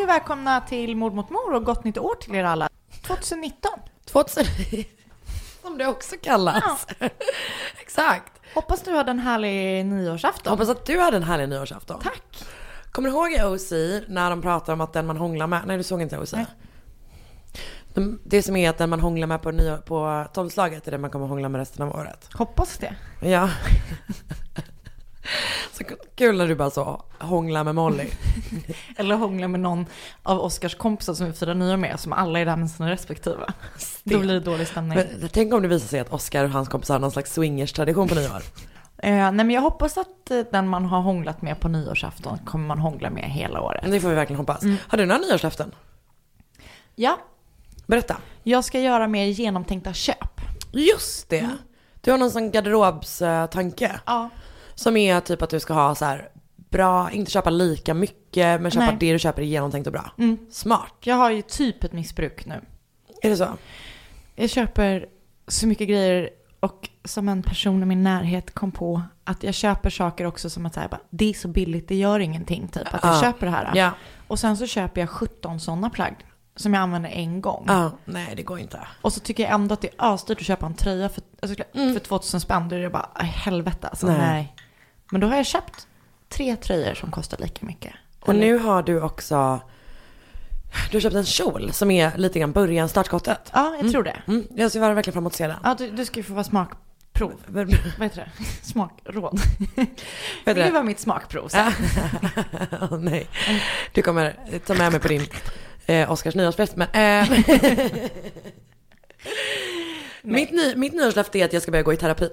Hej och välkomna till Mord mot mord och gott nytt år till er alla. 2019. 2000, som det också kallas. Exakt. Hoppas du hade en härlig nyårsafton. Hoppas att du hade en härlig nyårsafton. Tack. Kommer du ihåg i OC när de pratar om att den man hånglar med, nej du såg inte OC? Nej. De, det som är att den man hånglar med på, nyår, på tolvslaget är den man kommer hångla med resten av året. Hoppas det. Ja. Så kul när du bara så hånglar med Molly. Eller hångla med någon av Oskars kompisar som vi firar nyår med, som alla är där med sina respektive. Då blir det dålig stämning. Men, tänk om det visar sig att Oscar och hans kompisar har någon slags swingers-tradition på nyår. Eh, nej men jag hoppas att eh, den man har hånglat med på nyårsafton kommer man hångla med hela året. Det får vi verkligen hoppas. Mm. Har du några nyårslöften? Ja, Berätta. jag ska göra mer genomtänkta köp. Just det. Du har någon sån garderobstanke. Ja. Som är typ att du ska ha så här bra, inte köpa lika mycket, men köpa Nej. det du köper är genomtänkt och bra. Mm. Smart. Jag har ju typ ett missbruk nu. Är det så? Jag köper så mycket grejer och som en person i min närhet kom på att jag köper saker också som att säga bara, det är så billigt, det gör ingenting typ att jag Ja. köper det här. Ja. Och sen så köper jag 17 sådana plagg som jag använder en gång. Ja, nej det går inte. Och så tycker jag ändå att det är asdyrt att köpa en tröja för, alltså, för 2000 spänn. Då är det bara, "Aj, helvete alltså. Nej. Nej. Men då har jag köpt tre tröjor som kostar lika mycket. Och nu har du också, du har köpt en kjol som är lite grann början, startskottet. Ja, jag tror det. Mm, jag ser verkligen fram emot att se den. Ja, du, du ska ju få vara smakprov. Vad heter det? Smakråd. det? Det var mitt smakprov. Åh, nej. Du kommer ta med mig på din eh, Oscars nyårsfest. Men, eh, mitt, ny, mitt nyårslöfte är att jag ska börja gå i terapi.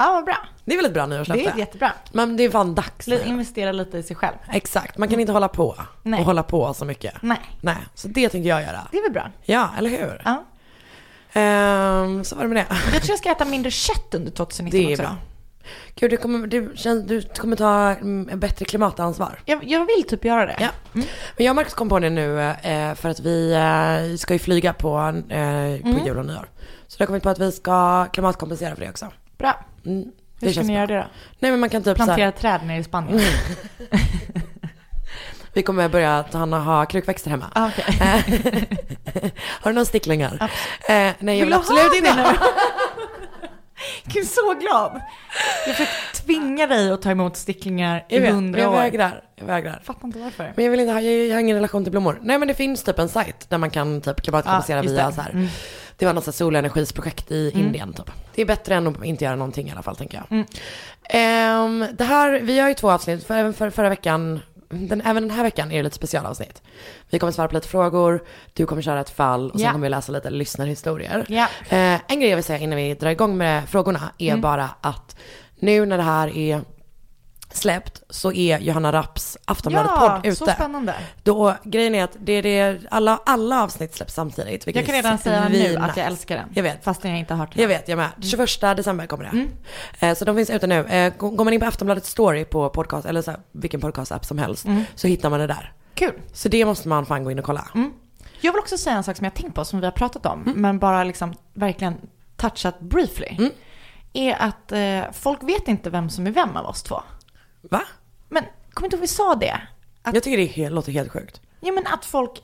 Ja, vad bra. Det är väl ett bra nyårslöfte? Det är jättebra. Men det är fan dags nu. Investera lite i sig själv. Exakt, man kan inte hålla på Nej. och hålla på så mycket. Nej, Nej, så det tänker jag göra. det är väl bra. Ja, eller hur? Ja. Ehm, så var det med det. Jag tror jag ska äta mindre kött under 2019 Det är också. bra. Gud, du kommer, du, känns, du kommer ta mm, en bättre klimatansvar. Jag, jag vill typ göra det. Ja. Men jag och Marcus kom på det nu eh, för att vi eh, ska ju flyga på, eh, på jul och nyår. Så då har kommit på att vi ska klimatkompensera för det också. Bra. Mm, Hur ska ni göra det då? Nej men man kan typ Plantera träd nere i Spanien? vi kommer börja hand om ha krukväxter hemma. Ah, okej. har du några sticklingar? Eh, nej jag vill, Vill absolut inte ha. Gud, så glad. Jag försöker tvinga dig att ta emot sticklingar i Jag hundra jag år. vägrar. Jag vägrar. Fattar inte varför. Men jag vill inte ha, jag, jag har ingen relation till blommor. Nej men det finns typ en sajt där man kan typ klimatkompensera just via det. så här. Mm. Det var något så här solenergisprojekt i Indien typ. Det är bättre än att inte göra någonting i alla fall tänker jag. Mm. Ehm, det här, vi har ju två avsnitt, för, även för, förra veckan, den, även den här veckan är det lite specialavsnitt. Vi kommer svara på lite frågor, du kommer köra ett fall och sen Ja. kommer vi läsa lite lyssnarhistorier. Ja. Eh, en grej jag vill säga innan vi drar igång med frågorna är Mm. bara att nu när det här är släppt så är Johanna Rapps Aftonbladet-podd Ja, ute. så spännande. Då, grejen är att det är det, alla, alla avsnitt släpps samtidigt. Jag kan redan säga nu att jag älskar den. Jag vet. Fast jag inte har hört den. Jag vet, jag med. 21 december kommer det. Eh, Så de finns ute nu. Eh, Går man in på Aftonbladet Story på podcast, eller så här, vilken podcast-app som helst, så hittar man det där. Kul. Så det måste man fan gå in och kolla. Jag vill också säga en sak som jag tänkt på, som vi har pratat om, men bara liksom verkligen touchat briefly. Är att eh, folk vet inte vem som är vem av oss två. Va? Men kommer inte ihåg vi sa det? Att, Jag tycker det är helt, låter helt sjukt. ja men att folk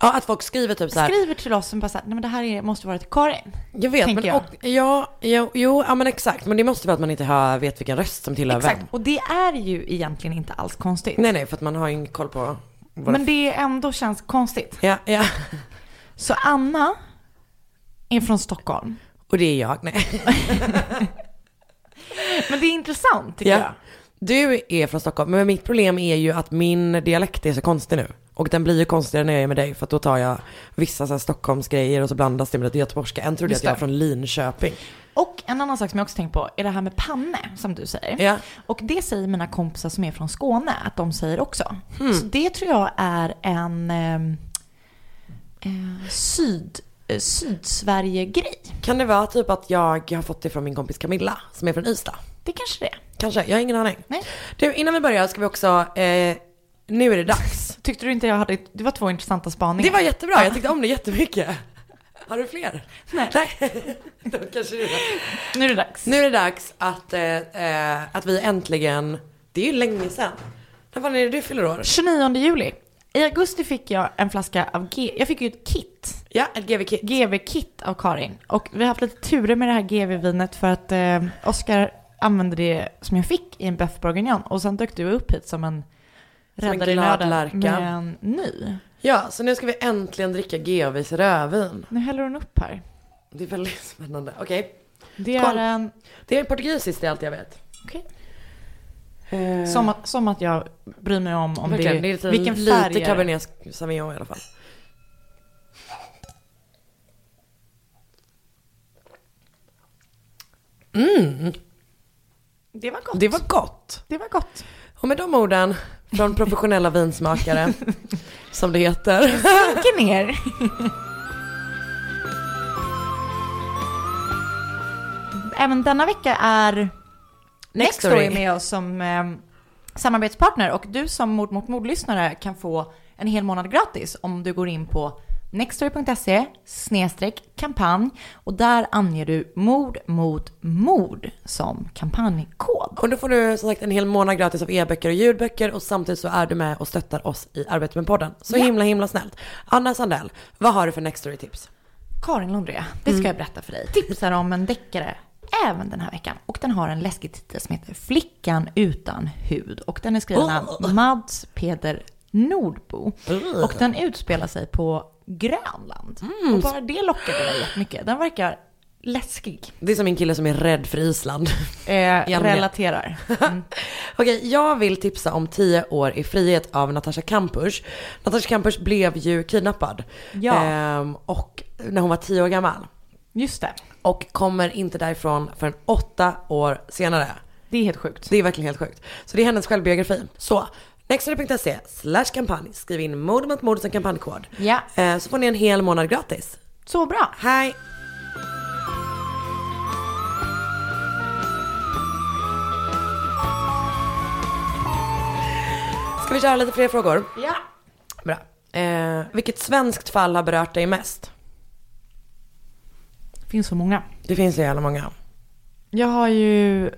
Ja, att folk skriver typ så här. skriver till oss som bara såhär, nej men det här är, måste vara till Karin. Jag vet, men jag. och, ja, jo, jo, ja men exakt. Men det måste vara att man inte hör, vet vilken röst som tillhör Exakt. vem. Och det är ju egentligen inte alls konstigt. Nej, nej, för att man har ingen koll på Men det ändå känns konstigt. Ja, ja. Så Anna är från Stockholm. Och det är jag. Nej. Men det är intressant tycker Ja. jag. Du är från Stockholm, men mitt problem är ju att min dialekt är så konstig nu. Och den blir ju konstigare när jag är med dig, för att då tar jag vissa så här Stockholmsgrejer och så blandas det med lite göteborgska. En trodde att jag det. från Linköping. Och en annan sak som jag också tänkt på är det här med panne, som du säger. Ja. Och det säger mina kompisar som är från Skåne att de säger också. Hmm. Så det tror jag är en ehm, eh, syd, eh, Sydsverige-grej. Kan det vara typ att jag har fått det från min kompis Camilla, som är från Ystad? Det kanske det är. Kanske, jag har ingen aning. Nej. Du, innan vi börjar ska vi också, eh, nu är det dags. Tyckte du inte jag hade, det var två intressanta spaningar. Det var jättebra, jag tyckte om det jättemycket. Har du fler? Nej. Då kanske det är. Nu är det dags. Nu är det dags att, eh, eh, att vi äntligen, det är ju länge sedan. När är det du fyller år? 29 juli. I augusti fick jag en flaska av G... Jag fick ju ett kit. Ja, ett GV-kit. GV-kit av Karin. Och vi har haft lite turer med det här GV-vinet för att eh, Oskar använde det som jag fick i en Beff Bourguignon. Och sen dök du upp hit som en en räddare i nöden lärka. med en ny. Ja, så nu ska vi äntligen dricka GVs rödvin. Nu häller hon upp här. Det är väldigt spännande. Okej. Det Koll. är en... Det är portugisiskt, det är allt jag vet. Okej. Eh, Som, att, som att jag bryr mig om, om det, verkligen, det är lite, vilken färg lite det? Cabernet Sauvignon i alla fall. Det var gott. Det var gott. Det var gott. Och med de orden från professionella vinsmakare, som det heter. Sjunker ner. Även denna vecka är Nextory Nextory. med oss som eh, samarbetspartner och du som Mord mot mord-lyssnare kan få en hel månad gratis om du går in på nextory.se snedstreck kampanj och där anger du mord mot mord som kampanjkod. Och då får du som sagt en hel månad gratis av e-böcker och ljudböcker och samtidigt så är du med och stöttar oss i arbetet med podden. Så Ja. himla himla snällt. Anna Sandell, vad har du för Nextory-tips? Karin Lundre, det ska jag berätta för dig. Tipsar om en deckare även den här veckan. Och den har en läskig titel som heter Flickan utan hud. Och den är skriven av Mads Peder Nordbo. Och den utspelar sig på Grönland. Och bara det lockade mig jättemycket. Den verkar läskig. Det är som min kille som är rädd för Island. Eh, relaterar. Mm. Okej, jag vill tipsa om 10 år i frihet av Natasha Kampusch. Natasha Kampusch blev ju kidnappad. Ja. Ehm, och när hon var 10 år gammal. Just det. Och kommer inte därifrån förrän 8 år senare. Det är helt sjukt. Det är verkligen helt sjukt. Så det är hennes självbiografi. Så, nextory.se slash kampanj. Skriv in mord mot mord som kampanjkod. Ja, Eh, så får ni en hel månad gratis. så bra. Hej! Ska vi köra lite fler frågor? Ja. Bra. Eh, vilket svenskt fall har berört dig mest? Det finns så många. Det finns så jävla många. Jag har ju...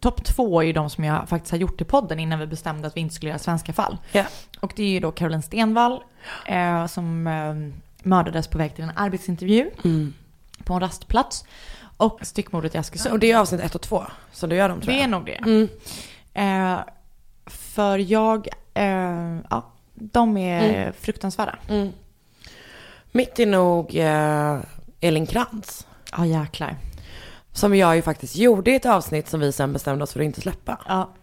Topp två är ju de som jag faktiskt har gjort i podden innan vi bestämde att vi inte skulle göra svenska fall. Ja. Och det är ju då Caroline Stenvall eh, som eh, mördades på väg till en arbetsintervju på en rastplats. Och styckmordet i Askersund. Och det är avsnitt ett och två som du gör dem tror det jag. är nog det. Mm. Eh, för jag... Eh, ja, de är fruktansvärda. Mm. Mitt är nog eh, Elin Krantz. Ja, jäklar. Som jag ju faktiskt gjorde i ett avsnitt som vi sen bestämde oss för att inte släppa. Ja,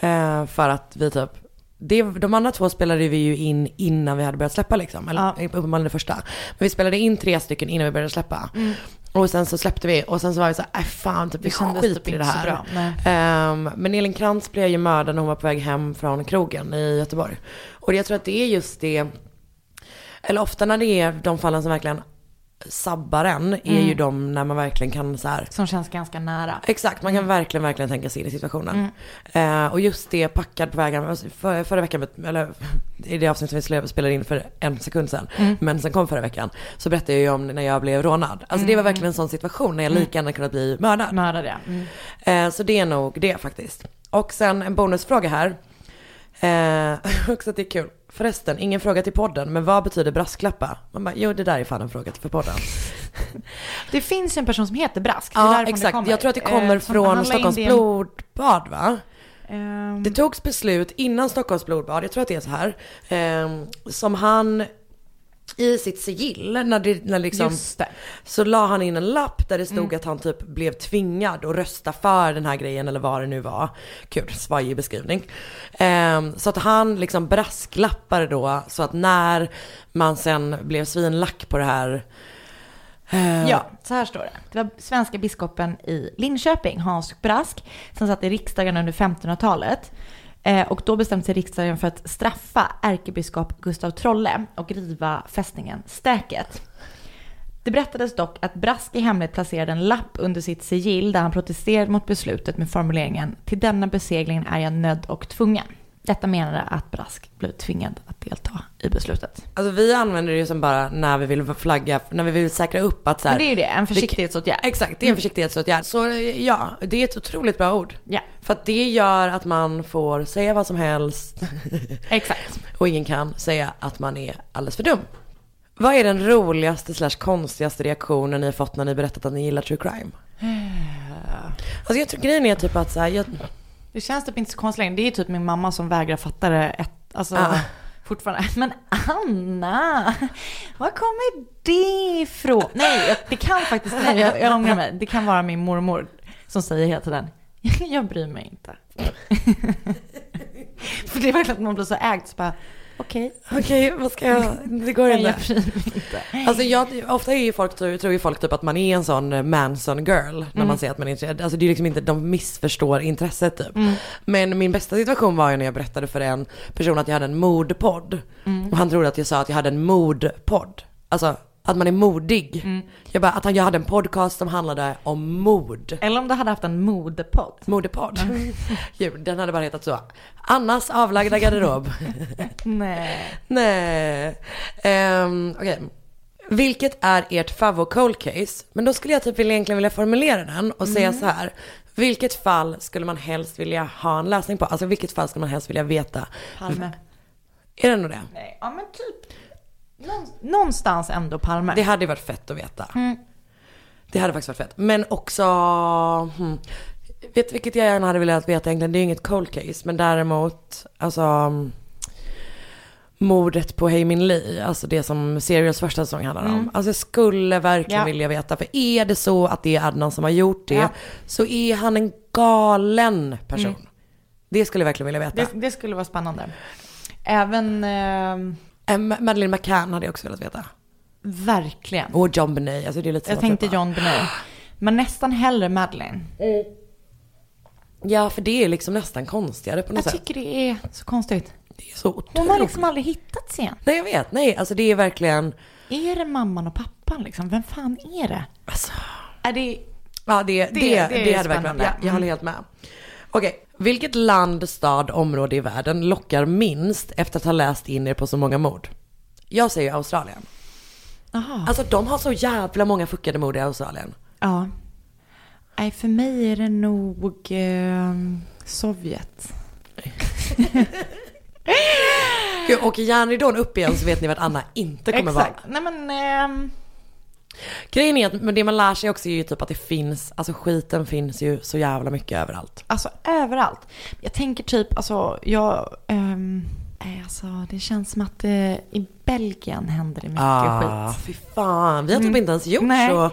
Eh, för att vi typ, det, de andra två spelade vi ju in innan vi hade börjat släppa liksom. Eller Ja. uppenbarligen det första. Men vi spelade in tre stycken innan vi började släppa. Och sen så släppte vi och sen så var vi så här, äh, fan typ vi skiter typ i det här. bra. Ehm, men Elin Krantz blev ju mördad när hon var på väg hem från krogen i Göteborg. Och jag tror att det är just det, eller ofta när det är de fallen som verkligen sabbar en, är Mm. ju de när man verkligen kan så här Som känns ganska nära. Exakt, man kan verkligen, verkligen tänka sig in i situationen. Eh, och just det, packad på vägen, alltså, för, förra veckan, eller i det avsnitt som vi spelade in för en sekund sedan, men sen kom förra veckan, så berättade jag ju om när jag blev rånad. Alltså det var verkligen en sån situation när jag lika gärna kunnat bli mördad. Mördad ja. Mm. Eh, så det är nog det faktiskt. Och sen en bonusfråga här. Eh, också att det är kul. Förresten, ingen fråga till podden, men vad betyder brasklappa? Man bara, jo det där är fan en fråga till för podden. Det finns en person som heter Brask. Ja, exakt. Jag tror att det kommer Eh, från Stockholms det- blodbad va? Ehm, Det togs beslut innan Stockholms blodbad, jag tror att det är så här, eh, som han i sitt sigill, när det, när liksom, det. så la han in en lapp där det stod att han typ blev tvingad att rösta för den här grejen eller vad det nu var. Kul, svajig beskrivning. Eh, så att han liksom brasklappade då så att när man sen blev svinlack på det här eh, Ja, så här står det. Det var svenska biskopen i Linköping, Hans Brask, som satt i riksdagen under 1500-talet. Eh, och då bestämde sig riksdagen för att straffa ärkebiskop Gustav Trolle och riva fästningen Stäket. Det berättades dock att Brask i hemlighet placerade en lapp under sitt sigill där han protesterade mot beslutet med formuleringen “Till denna besegling är jag nödd och tvungen”. Detta menade att Brask blev tvingad att delta i beslutet. Alltså vi använder det ju som bara när vi vill flagga, när vi vill säkra upp att så här, Men det är ju det, en försiktighetsåtgärd. Exakt, det är en försiktighetsåtgärd. Så ja, det är ett otroligt bra ord. Ja. För att det gör att man får säga vad som helst. Exakt. Och ingen kan säga att man är alldeles för dum. Vad är den roligaste slash konstigaste reaktionen ni har fått när ni berättat att ni gillar true crime? Alltså jag tror grejen är typ att så här, jag, Det känns typ inte så konstigt längre. Det är typ min mamma som vägrar fatta det. Ett, alltså, Ah. fortfarande. Men Anna, var kommer det ifrån? Nej, det kan faktiskt, nej jag, jag ångrar mig. Det kan vara min mormor som säger hela tiden, jag bryr mig inte. För det är verkligen att man blir så ägd så bara, okej. okej vad ska jag, det går inte. jag. Alltså jag, ofta är ju folk, tror, ju folk typ att man är en sån eh, Manson girl när man säger att man är intresserad. Alltså det är liksom inte, de missförstår intresset typ. Men min bästa situation var ju när jag berättade för en person att jag hade en mordpodd. Och han trodde att jag sa att jag hade en mordpodd. Alltså att man är modig. Jag bara, att jag hade en podcast som handlade om mord. Eller om du hade haft en modepodd. Modepodd. Jo, Den hade bara hetat så. Annas avlagda garderob. Nej. Nej. Um, Okej. Vilket är ert favvo cold case? Men då skulle jag typ vilja, egentligen vilja formulera den och säga så här. Vilket fall skulle man helst vilja ha en lösning på? Alltså vilket fall skulle man helst vilja veta? Palme. Är det nog det? Nej, ja men typ. Någon- Någonstans ändå Palme. Det hade ju varit fett att veta. Mm. Det hade faktiskt varit fett. Men också, hmm, vet du vilket jag gärna hade velat veta egentligen? Det är ju inget cold case, men däremot, alltså mm, mordet på Hej Min Li, alltså det som Serials första säsong handlar om. Alltså jag skulle verkligen Ja. vilja veta, för är det så att det är Adnan som har gjort det, Ja. så är han en galen person. Det skulle jag verkligen vilja veta. Det, det skulle vara spännande. Även, Eh, Madeleine McCann hade jag också velat veta. verkligen. Och John Benet, alltså det är lite Jag tänkte typ John Benet. Men nästan hellre Madeleine. Ja, för det är liksom nästan konstigare på något Jag sätt. tycker det är så konstigt. Det är så otroligt. Hon har liksom aldrig hittats igen. Nej, jag vet. Nej, alltså det är verkligen... Är det mamman och pappan liksom? Vem fan är det? Alltså, Är det... ja, det, det, Det- det, det är hade verkligen... Ja, jag Mm. håller helt med. Okej, vilket land, stad, område i världen lockar minst efter att ha läst in er på så många mord? Jag säger Australien. Jaha. Alltså de har så jävla många fuckade mord i Australien. Ja. Nej, för mig är det nog eh, Sovjet. Gud, åker järnridån upp igen så vet ni vart Anna inte kommer vara. Exakt. Nej men... ehm, Grejen är att men det man lär sig också är ju typ att det finns, alltså skiten finns ju så jävla mycket överallt. Alltså överallt. Jag tänker typ, alltså jag... nej, alltså det känns som att det, i Belgien händer det mycket Ah, skit. fy fan. Vi har typ Mm. inte ens gjort Nej. så.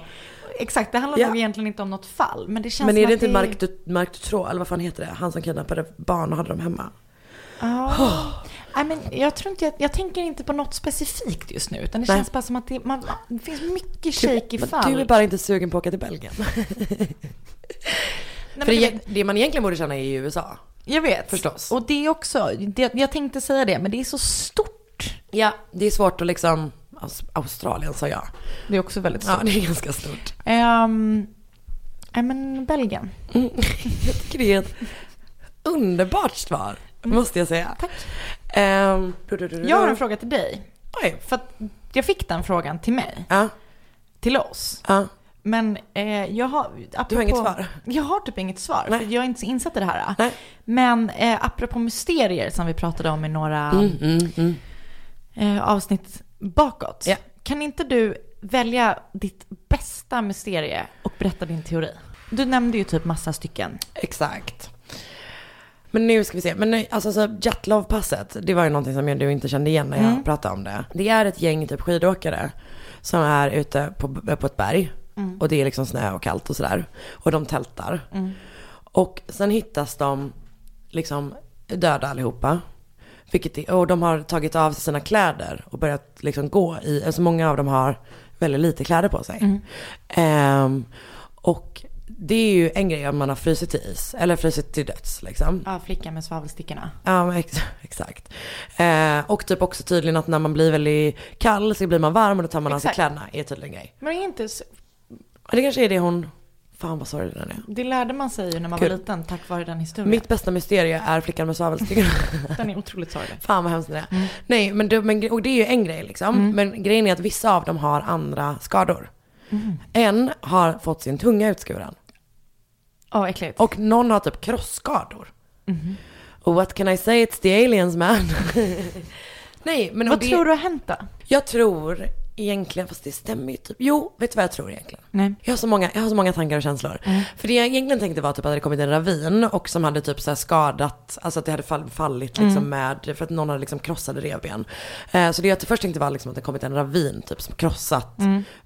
Exakt, det handlar Ja. nog egentligen inte om något fall. Men det känns Men är det inte Mark, du, Mark Dutroux, eller vad fan heter det? Han som kidnappade barn och hade dem hemma. Ja. Nej, men jag, tror inte, jag, jag tänker inte på något specifikt just nu. Utan det Nej. känns bara som att det, man, det finns mycket shaky Men fall. Du är bara inte sugen på att åka till Belgien. Nej, För det, det man egentligen borde känna är i USA. Jag vet. Förstås. Och det är också, det, jag tänkte säga det, men det är så stort. Ja, det är svårt att liksom, Aus- Australien sa jag. Det är också väldigt stort. Ja, det är ganska stort. Ehm, nej men Belgien. Jag tycker det är ett underbart svar, måste jag säga. Tack. Du, Jag har en fråga till dig. Oj. För att jag fick den frågan till mig, Ja, till oss. ja. Men eh, jag har... Apropå, Du har inget svar? Jag har typ inget svar, Nej. för jag är inte så insatt i det här. Nej. Men eh, apropå mysterier som vi pratade om i några Mm, mm, mm. eh, avsnitt bakåt. Ja. Kan inte du välja ditt bästa mysterie och berätta din teori? Du nämnde ju typ massa stycken. Exakt. Men nu ska vi se. Men nej, alltså så Jatlov-passet, det var ju någonting som jag du inte kände igen när jag Mm. pratade om det. Det är ett gäng typ skidåkare som är ute på, på ett berg. Och det är liksom snö och kallt och sådär. Och de tältar. Och sen hittas de liksom döda allihopa. Vilket är, och de har tagit av sig sina kläder och börjat liksom gå i, alltså många av dem har väldigt lite kläder på sig. Ehm, och det är ju en grej om man har frusit till is, eller frusit till döds liksom. Ja, flickan med svavelstickorna. Ja, ex- exakt. Eh, och typ också tydligen att när man blir väldigt kall så blir man varm och då tar man av sig kläderna, är tydligen en grej. Men det är inte så, det kanske är det hon, fan vad sorglig den är. det lärde man sig ju när man Gud. var liten tack vare den historien. Mitt bästa mysterie är flickan med svavelstickorna. Den är otroligt sorglig. Fan vad hemskt det är. Nej, men det, men, och det är ju en grej liksom. Men grejen är att vissa av dem har andra skador. En har fått sin tunga utskuren. Åh, äckligt. Och någon har typ krossskador. Och what can I say, it's the aliens man. Nej, men Vad det, tror du har hänt då? Jag tror egentligen, fast det stämmer ju typ. Jo, vet du vad jag tror egentligen? Nej. Jag har så många, jag har så många tankar och känslor. För det jag egentligen tänkte var typ att det hade kommit en ravin och som hade typ så skadat, alltså att det hade fall, fallit liksom med, för att någon hade liksom krossade revben. Eh, så det jag först tänkte var liksom att det kommit en ravin typ som krossat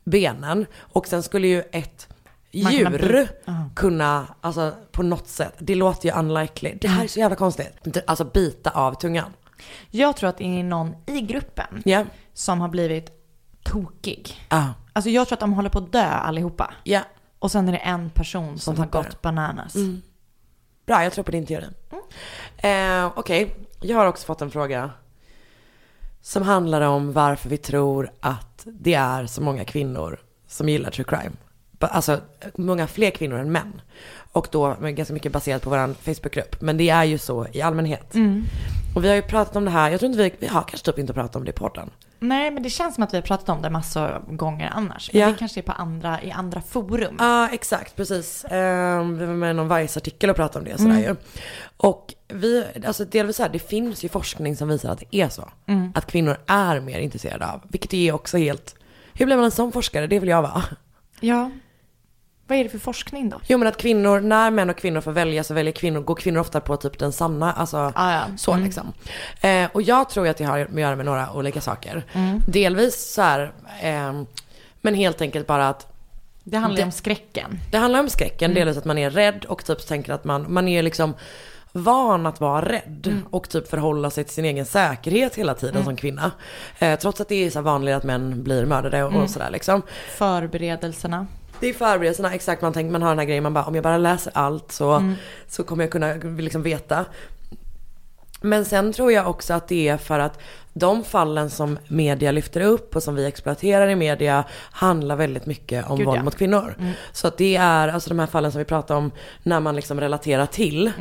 benen. Och sen skulle ju ett Kunna djur bi- kunna, alltså på något sätt, det låter ju unlikely. Det här är så jävla konstigt. Alltså bita av tungan. Jag tror att det är någon i gruppen Ja. som har blivit tokig. Ja. Alltså jag tror att de håller på att dö allihopa. Ja. Och sen är det en person som, har tappar gått bananas. Bra, jag tror på din teori. Eh, Okej, jag har också fått en fråga. Som handlar om varför vi tror att det är så många kvinnor som gillar true crime. Alltså många fler kvinnor än män. Och då ganska mycket baserat på vår Facebookgrupp. Men det är ju så i allmänhet. Och vi har ju pratat om det här, jag tror inte vi, vi har kanske typ inte pratat om det i podden. Nej, men det känns som att vi har pratat om det massor gånger annars. Men Ja. det kanske är på andra, i andra forum. Ja, exakt, precis. Ehm, vi var med i någon Vice-artikel och pratade om det sådär ju. Och vi, alltså delvis så här, det finns ju forskning som visar att det är så. Att kvinnor är mer intresserade av, vilket är också helt, hur blir man en sån forskare? Det vill jag vara. Ja. Vad är det för forskning då? Jo men att kvinnor, när män och kvinnor får välja så väljer kvinnor, går kvinnor ofta på typ den sanna, alltså Ah, ja. så liksom. Eh, och jag tror att det har att göra med några olika saker. Delvis så här, ehm, men helt enkelt bara att Det handlar Det- om skräcken. Det handlar om skräcken, delvis att man är rädd och typ tänker att man, man är liksom van att vara rädd och typ förhålla sig till sin egen säkerhet hela tiden som kvinna. Eh, trots att det är så vanligt att män blir mördade och, och sådär liksom. Förberedelserna. Det är förberedelserna, exakt man tänker, man har den här grejen, man bara om jag bara läser allt så, så kommer jag kunna liksom veta. Men sen tror jag också att det är för att de fallen som media lyfter upp och som vi exploaterar i media handlar väldigt mycket om Gud, våld ja. mot kvinnor. Så att det är, alltså de här fallen som vi pratar om när man liksom relaterar till.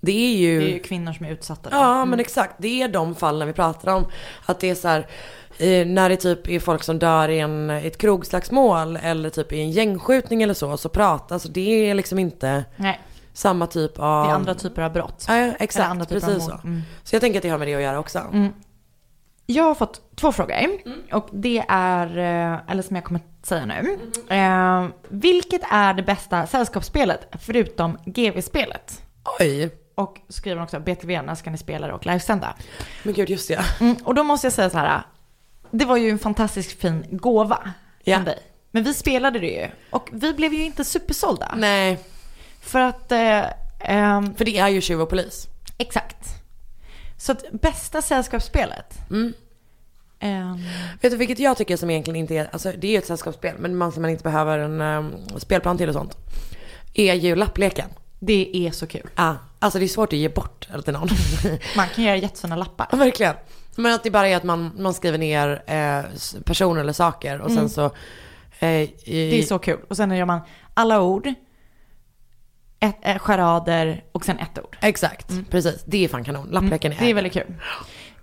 Det är ju... Det är ju kvinnor som är utsatta. Då. Ja men exakt, det är de fallen vi pratar om. Att det är så här, eh, när det typ är folk som dör i en, ett krogslagsmål eller typ i en gängskjutning eller så, så pratas, alltså det är liksom inte Nej, samma typ det av... är andra typer av brott. Ja, exakt, andra typer av precis så. mord. Mm. Så jag tänker att det har med det att göra också. Jag har fått två frågor. Och det är, eh, eller som jag kommer att säga nu. Eh, vilket är det bästa sällskapsspelet förutom GV-spelet? Oj, Och skriver också BTV, när ska ni spela det och livesända? men gud just det. Mm, och då måste jag säga så här. Det var ju en fantastiskt fin gåva Ja. från dig. Men vi spelade det ju. Och vi blev ju inte supersålda. Nej, För att, eh, ehm, för det är ju tjuv och polis. exakt. Så att bästa sällskapsspelet. Mm. Ehm, Vet du vilket jag tycker som egentligen inte är, alltså det är ju ett sällskapsspel, men man som man inte behöver en um, spelplan till och sånt. Är ju lappleken. Det är så kul. Ja, alltså det är svårt att ge bort till någon. Man kan göra jättefina lappar. Ja, verkligen. Men att det bara är att man, man skriver ner eh, personer eller saker och sen så... Eh, i, Det är så kul. Och sen gör man alla ord, ett, eh, charader och sen ett ord. Exakt, precis. Det är fan kanon. Lappleken är... Mm. Det är väldigt kul.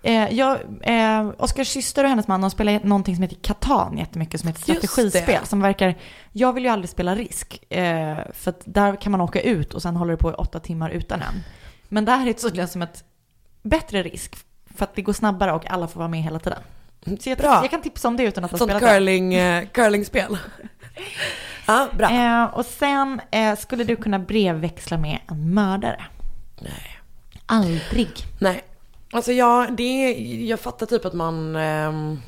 Eh, jag, eh, Oskars syster och hennes man de spelar någonting som heter Catan jättemycket som Just det. strategispel. Som verkar, jag vill ju aldrig spela risk. Eh, för att där kan man åka ut och sen håller det på i åtta timmar utan en. Men det här är tydligen som ett bättre risk. För att det går snabbare och alla får vara med hela tiden. Så jag, Bra. jag kan tipsa om det utan att ha Sånt spelat det. curling, eh, curlingspel. ja, bra. Eh, och sen eh, skulle du kunna brevväxla med en mördare. Nej. Aldrig. Nej. Alltså jag, det är, jag fattar typ att man... ehm,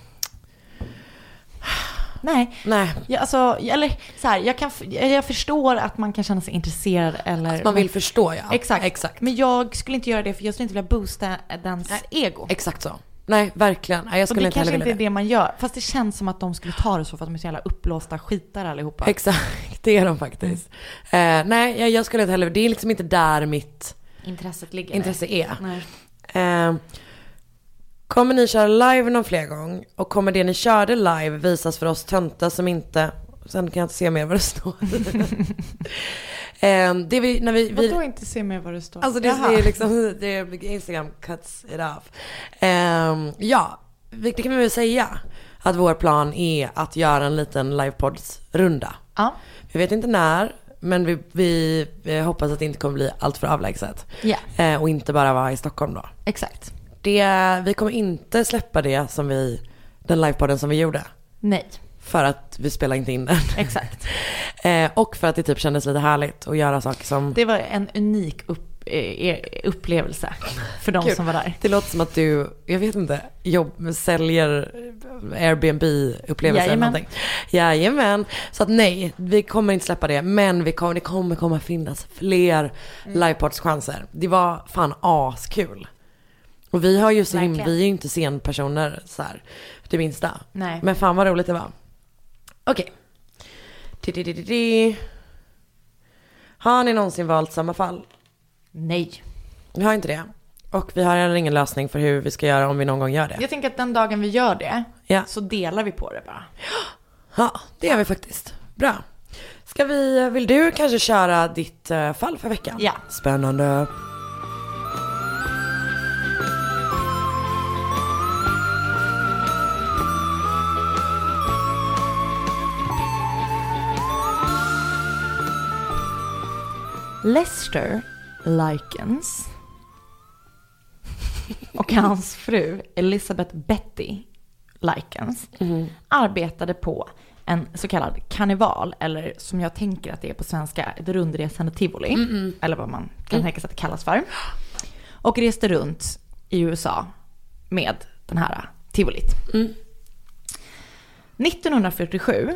Nej, nej, jag, alltså, eller så här, jag, kan, jag förstår att man kan känna sig intresserad eller... man vill förstå ja. Exakt. Exakt. Men jag skulle inte göra det för jag skulle inte vilja boosta dens ego. Exakt så. Nej, verkligen. Nej, jag skulle det inte heller kanske vilja inte är det man gör. Fast det känns som att de skulle ta det så för att de är så jävla uppblåsta skitar allihopa. Exakt, det är de faktiskt. Eh, nej, jag, jag skulle inte heller, det är liksom inte där mitt Intresset ligger. intresse är. Nej. Eh, kommer ni köra live någon fler gång? Och kommer det ni körde live visas för oss töntar som inte... Sen kan jag inte se mer vad det står. eh, det vi, när vi, vi, Vadå inte se med vad det står? Alltså det, Jaha. är liksom, det är, Instagram cuts it off. Ehm, ja, det kan vi väl säga. Att vår plan är att göra en liten livepods-runda. Ja. Vi vet inte när, men vi, vi, eh, hoppas att det inte kommer bli allt för avlägset. Ja, Eh, och inte bara vara i Stockholm då. exakt. Det, vi kommer inte släppa det som vi, den livepodden som vi gjorde. Nej, För att vi spelar inte in den. exakt. Eh, och för att det typ kändes lite härligt att göra saker som... Det var en unik upp, eh, upplevelse för de som var där. Det låter som att du, jag vet inte, jobb, säljer Airbnb-upplevelser eller någonting. Jajamän. Så att nej, vi kommer inte släppa det. Men vi kommer, det kommer komma finnas fler Mm. livepods-chanser. Det var fan askul. Och vi har ju så himla, vi är ju inte scenpersoner så här, det minsta. Nej. Men fan vad roligt det var. Okej. Di-di-di-di-di. Har ni någonsin valt samma fall? Nej. Vi har inte det. Och vi har heller ingen lösning för hur vi ska göra om vi någon gång gör det. Jag tänker att den dagen vi gör det Ja. så delar vi på det bara. Ja, det gör vi faktiskt. Bra. Ska vi, vill du kanske köra ditt eh, fall för veckan? Ja. Spännande. Lester Likens och hans fru Elizabeth Betty Likens arbetade på en så kallad karneval, eller som jag tänker att det är på svenska, ett rundresande tivoli. Eller vad man kan tänka sig att det kallas för. Och reste runt i USA med den här tivolit. 1947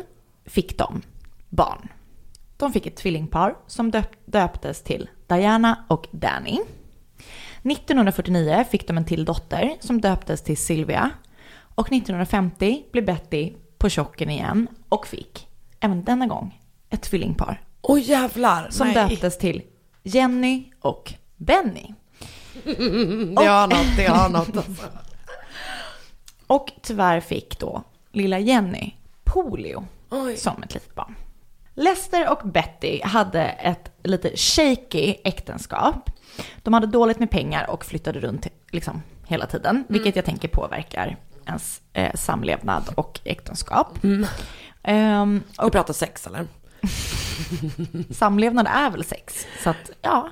fick de barn. De fick ett tvillingpar som döp- döptes till Diana och Danny. 1949 fick de en till dotter som döptes till Sylvia. Och 1950 blev Betty på chocken igen och fick, även denna gång, ett tvillingpar Åh jävlar. som Nej. döptes till Jenny och Benny. Det har något, det har något. Alltså. Och tyvärr fick då lilla Jenny polio Oj. som ett litet barn. Lester och Betty hade ett lite shaky äktenskap. De hade dåligt med pengar och flyttade runt liksom hela tiden, vilket jag tänker påverkar ens eh, samlevnad och äktenskap. Ehm, Du pratar sex eller? samlevnad är väl sex, så att ja,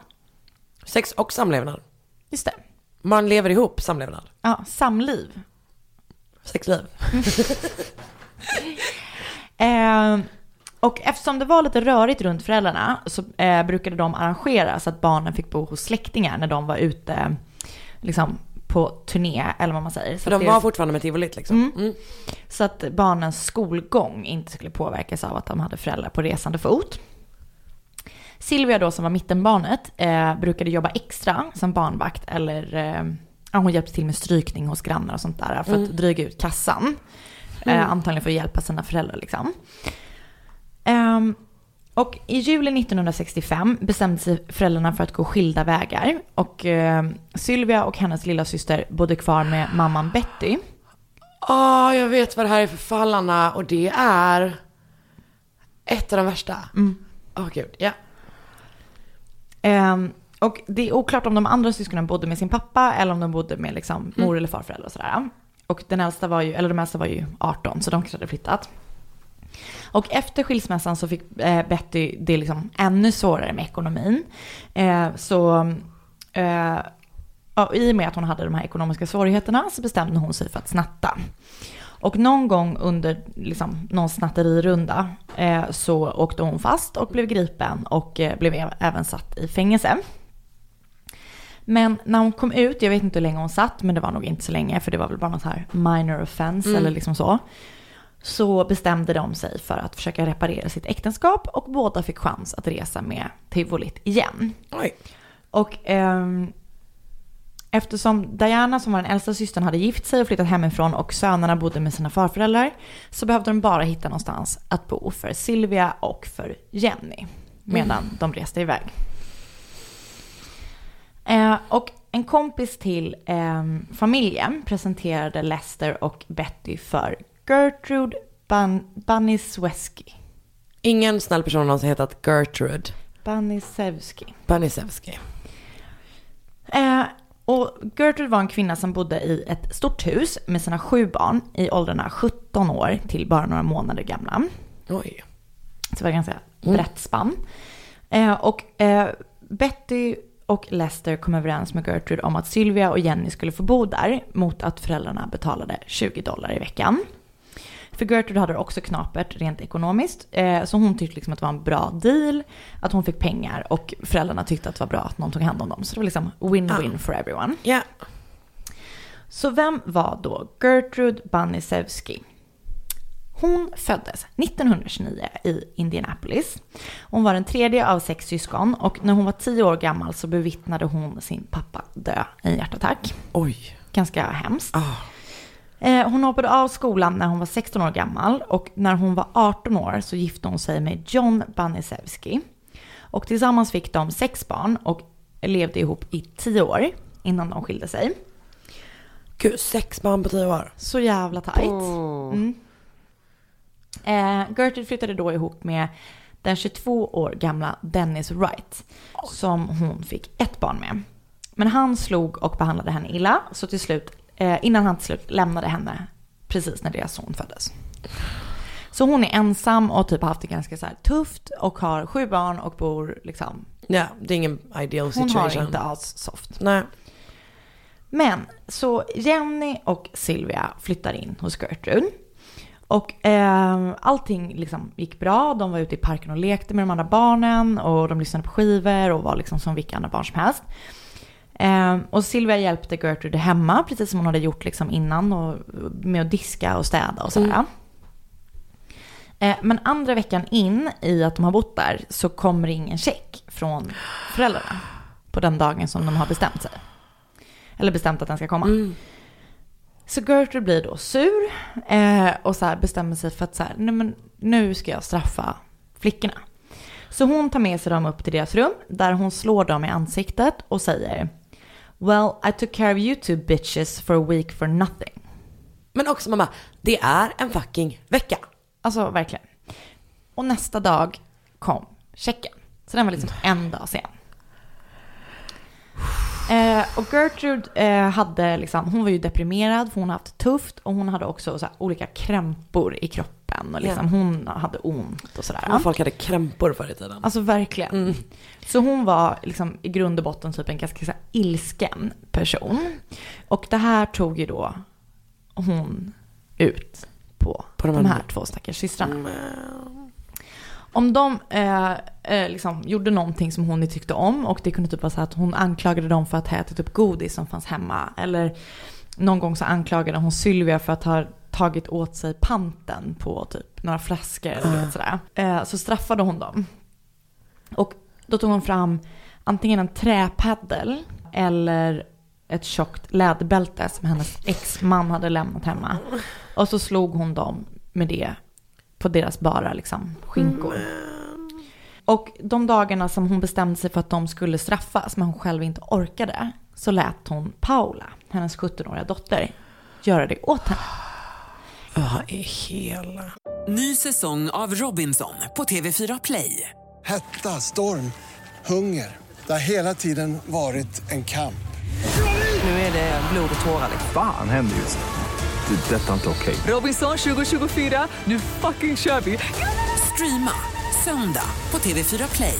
Sex och samlevnad. just det. Man lever ihop samlevnad. Ja, samliv. Sexliv. Ehm, och eftersom det var lite rörigt runt föräldrarna så eh, brukade de arrangera så att barnen fick bo hos släktingar när de var ute liksom, på turné, eller vad man säger. Så För att de var fortfarande med tivolit liksom. Mm. Så att barnens skolgång inte skulle påverkas av att de hade föräldrar på resande fot. Silvia då som var mittenbarnet eh, brukade jobba extra som barnvakt eller eh, hon hjälpte till med strykning hos grannar och sånt där för att Mm. dryga ut kassan. Mm. Eh, antagligen för att hjälpa sina föräldrar liksom. Ehm, och i juli 1965 bestämde sig föräldrarna för att gå skilda vägar. Och eh, Sylvia och hennes lilla syster bodde kvar med mamman Betty. Åh, jag vet vad det här är för fall Anna och det är ett av de värsta. Åh gud, ja. Ehm, och det är oklart om de andra syskonen bodde med sin pappa eller om de bodde med liksom mor eller farföräldrar och sådär. Och den äldsta var ju, eller de äldsta var ju 18 så de kanske hade flyttat. Och efter skilsmässan så fick eh, Betty det liksom ännu svårare med ekonomin. Eh, så eh, ja, i och med att hon hade de här ekonomiska svårigheterna så bestämde hon sig för att snatta. Och någon gång under liksom, någon snatterirunda eh, så åkte hon fast och blev gripen och eh, blev även satt i fängelse. Men när hon kom ut, jag vet inte hur länge hon satt, men det var nog inte så länge för det var väl bara något här minor offense Mm. eller liksom så. Så bestämde de sig för att försöka reparera sitt äktenskap och båda fick chans att resa med tivolit igen. Oj. Och ehm, eftersom Diana som var den äldsta systern hade gift sig och flyttat hemifrån och sönerna bodde med sina farföräldrar så behövde de bara hitta någonstans att bo för Sylvia och för Jenny medan de reste iväg. Eh, och en kompis till ehm, familjen presenterade Lester och Betty för Gertrude Ban- Banisewski. Ingen snäll person har någonsin hetat Gertrude Banisewski. Banisewski. Eh, och Gertrude var en kvinna som bodde i ett stort hus med sina sju barn i åldrarna 17 år till bara några månader gamla. Oj. Så det var ganska brett spann. Eh, och eh, Betty och Lester kom överens med Gertrude om att Sylvia och Jenny skulle få bo där mot att föräldrarna betalade 20 dollar i veckan. För Gertrude hade det också knapert rent ekonomiskt. Eh, så hon tyckte liksom att det var en bra deal. Att hon fick pengar och föräldrarna tyckte att det var bra att någon tog hand om dem. Så det var liksom win-win for everyone. Ja. Så vem var då Gertrude Banisewski? Hon föddes 1929 i Indianapolis. Hon var den tredje av sex syskon och när hon var tio år gammal så bevittnade hon sin pappa dö i en hjärtattack. Oj. Ganska hemskt. Ah. Eh, Hon hoppade av skolan när hon var 16 år gammal och när hon var 18 år så gifte hon sig med John Banisewski. Och tillsammans fick de sex barn och levde ihop i tio år innan de skilde sig. Gud, sex barn på tio år. Så jävla tajt. Mm. Eh, Gertrude flyttade då ihop med den 22 år gamla Dennis Wright. Som hon fick ett barn med. Men han slog och behandlade henne illa. Så till slut, eh, innan han till slut lämnade henne precis när deras son föddes. Så hon är ensam och typ har haft det ganska så tufft och har sju barn och bor liksom. Ja, det är ingen ideal Hon situation. har inte alls soft. Nej. Men så Jenny och Sylvia flyttar in hos Gertrude. Och eh, allting liksom gick bra. De var ute i parken och lekte med de andra barnen och de lyssnade på skivor och var liksom som vilka andra barn som helst. Eh, och Sylvia hjälpte Gertrude hemma, precis som hon hade gjort liksom innan och med att diska och städa och sådär. Eh, men andra veckan in i att de har bott där så kommer det ingen check från föräldrarna på den dagen som de har bestämt sig. Eller bestämt att den ska komma. Så Gertrude blir då sur eh, och så bestämmer sig för att så här, nej men nu ska jag straffa flickorna. Så hon tar med sig dem upp till deras rum där hon slår dem i ansiktet och säger Well, I took care of you two bitches for a week for nothing. Men också mamma, det är en fucking vecka. Alltså verkligen. Och nästa dag kom checken. Så den var liksom en dag sen. Eh, och Gertrude eh, hade liksom, hon var ju deprimerad för hon har haft det tufft och hon hade också så här, olika krämpor i kroppen och liksom, Ja. hon hade ont och sådär. Ja. Folk hade krämpor förr i tiden. Alltså verkligen. Så hon var liksom i grund och botten typ en ganska så här, ilsken person. Och det här tog ju då hon ut på, På de de, här- här två stackars systrarna. Om de eh, eh, liksom gjorde någonting som hon inte tyckte om och det kunde typ vara så här att hon anklagade dem för att ha ätit upp godis som fanns hemma. Eller någon gång så anklagade hon Sylvia för att ha tagit åt sig panten på typ några flaskor eller sådär. Eh, så straffade hon dem. Och då tog hon fram antingen en träpaddel eller ett tjockt läderbälte som hennes exman hade lämnat hemma. Och så slog hon dem med det på deras bara liksom, skinkor. Och de dagarna som hon bestämde sig för att de skulle straffas, men hon själv inte orkade, så lät hon Paula, hennes 17-åriga dotter, göra det åt henne. Vad i hela... Ny säsong av Robinson på TV4 Play. Hetta, storm, hunger. Det har hela tiden varit en kamp. Nu är det blod och tårar. Fan händer just nu. Det. är Detta är inte okej. Robinson 2024, nu fucking kör vi! Streama söndag på TV4 Play.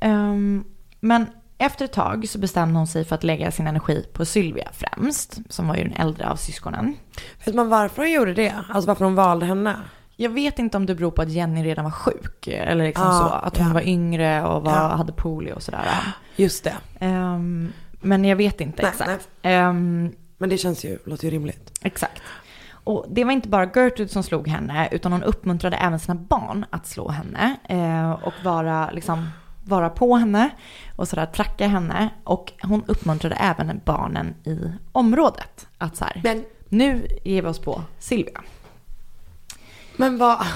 ehm, men efter ett tag så bestämde hon sig för att lägga sin energi på Sylvia främst, som var ju den äldre av syskonen. Vet man varför hon gjorde det? Alltså varför hon valde henne? Jag vet inte om det beror på att Jenny redan var sjuk, eller liksom Ja, så, att hon ja. var yngre och var, Ja. hade polio och sådär. Just det. Ehm, men jag vet inte Nej, exakt. Ehm, Men det känns ju, låter ju rimligt. Exakt. Och det var inte bara Gertrude som slog henne, utan hon uppmuntrade även sina barn att slå henne eh, och vara, liksom, vara på henne och sådär tracka henne. Och hon uppmuntrade även barnen i området att så här, Men, nu ger vi oss på Silvia. men vad...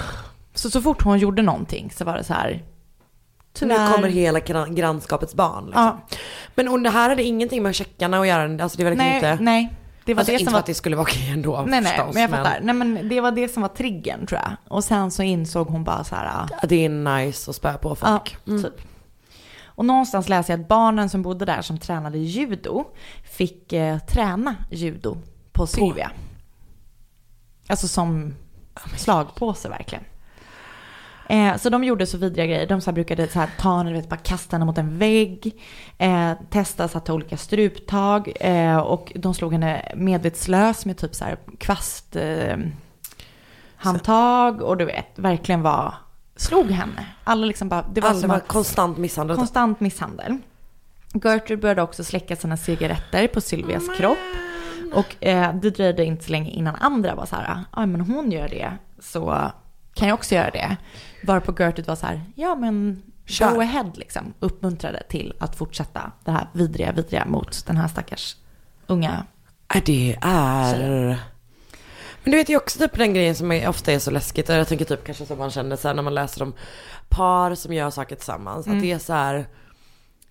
Så så fort hon gjorde någonting så var det så här, Nu kommer hela gran- grannskapets barn. Liksom. Ja. Men och det här hade ingenting med checkarna att göra. Alltså det var Nej, inte... nej. Det var alltså, det inte som var att det skulle vara okej ändå Nej, nej, förstås, men jag fattar. Nej, men det var det som var triggern tror jag. Och sen så insåg hon bara så här, det är nice att spöa på folk. Ja, typ. Och någonstans läser jag att barnen som bodde där som tränade judo fick eh, träna judo på Sylvia. Alltså som slagpåse verkligen. Eh, så de gjorde så vidriga grejer. De så brukade så här, ta henne, vet, bara kasta henne mot en vägg. Eh, testa så att ta olika struptag. Eh, och de slog henne medvetslös med typ så här kvast... Eh, handtag och du vet, verkligen var, slog henne. Alla liksom bara, det var Alla som var att, konstant misshandel. konstant misshandel. Gertrude började också släcka sina cigaretter på Sylvias kropp. Och eh, det dröjde inte så länge innan andra var så här, ja men hon gör det, så kan jag också göra det. Varpå Gertrude var så här, ja men Kör. go ahead liksom. Uppmuntrade till att fortsätta det här vidriga, vidriga mot den här stackars unga. Ja, det är... Men du vet ju också typ den grejen som är, ofta är så läskigt. Och jag tänker typ kanske som man känner så här när man läser om par som gör saker tillsammans. Mm. Att det är så här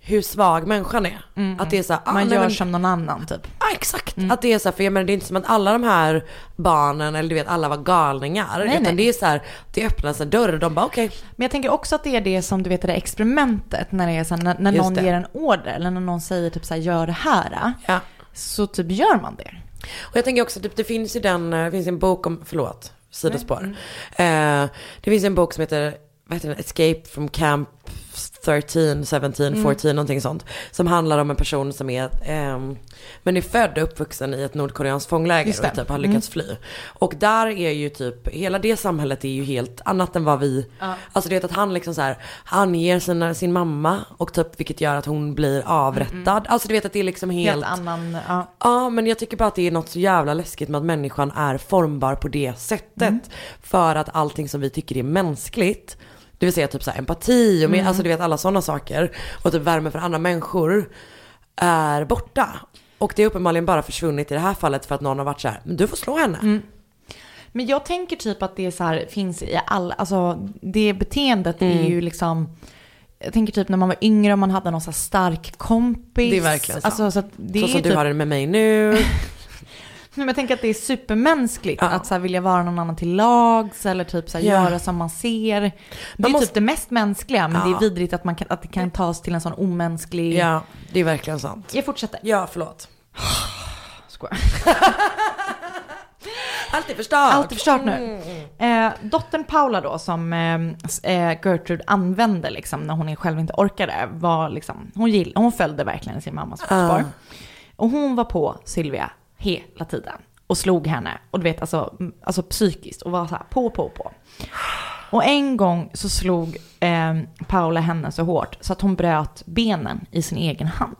hur svag människan är. Att det är så här, ah, Man nej, gör men- som någon annan typ. Ja exakt, att det är så här, för jag menar det är inte som att alla de här barnen eller du vet alla var galningar. Nej, utan nej. det är så här, det öppnas en dörr och de bara okej. Men jag tänker också att det är det som du vet det där experimentet när det är så här, när, när någon det. ger en order eller när någon säger typ så här gör det här. Ja. Så typ gör man det. Och jag tänker också typ det finns ju den, eh, det finns en bok om, förlåt, sidospår. Eh, det finns en bok som heter, vad heter den, Escape from Camp 13, 17, Mm. 14, någonting sånt. Som handlar om en person som är, ehm, men är född och uppvuxen i ett nordkoreanskt fångläger och typ har Mm. lyckats fly. Och där är ju typ, hela det samhället är ju helt annat än vad vi, Ja. alltså det är att han liksom så här, han ger sina, sin mamma och typ vilket gör att hon blir avrättad. Alltså du vet att det är liksom helt, Helt annan, ja. Ja, men jag tycker bara att det är något så jävla läskigt med att människan är formbar på det sättet. Mm. För att allting som vi tycker är mänskligt, det vill säga typ så här empati och med, Mm. alltså du vet alla sådana saker. Och typ värme för andra människor är borta. Och det är uppenbarligen bara försvunnit i det här fallet för att någon har varit så här, men du får slå henne. Mm. Men jag tänker typ att det är så här, finns i alla, alltså det beteendet är Mm. ju liksom, jag tänker typ när man var yngre och man hade någon så stark kompis. Det är verkligen sant. Alltså, så Så är som du typ, har det med mig nu. Men jag tänker att det är supermänskligt Ja. att så här, vilja vara någon annan till lags eller typ så här, Ja. göra som man ser. Det Man är måste- typ det mest mänskliga men det Ja. är vidrigt att, man kan, att det kan tas till en sån omänsklig... ja, det är verkligen sant. Jag fortsätter. Ja, förlåt. Skojar. Allt är förstört. Allt är förstört nu. Eh, dottern Paula då, som eh, eh, Gertrude använde liksom, när hon själv inte orkade, var liksom, hon, gill, hon följde verkligen sin mammas fotspår. Ah. Och hon var på Sylvia hela tiden och slog henne. Och du vet, alltså, alltså psykiskt och var så här på, på, på. Och en gång så slog eh, Paula henne så hårt så att hon bröt benen i sin egen hand.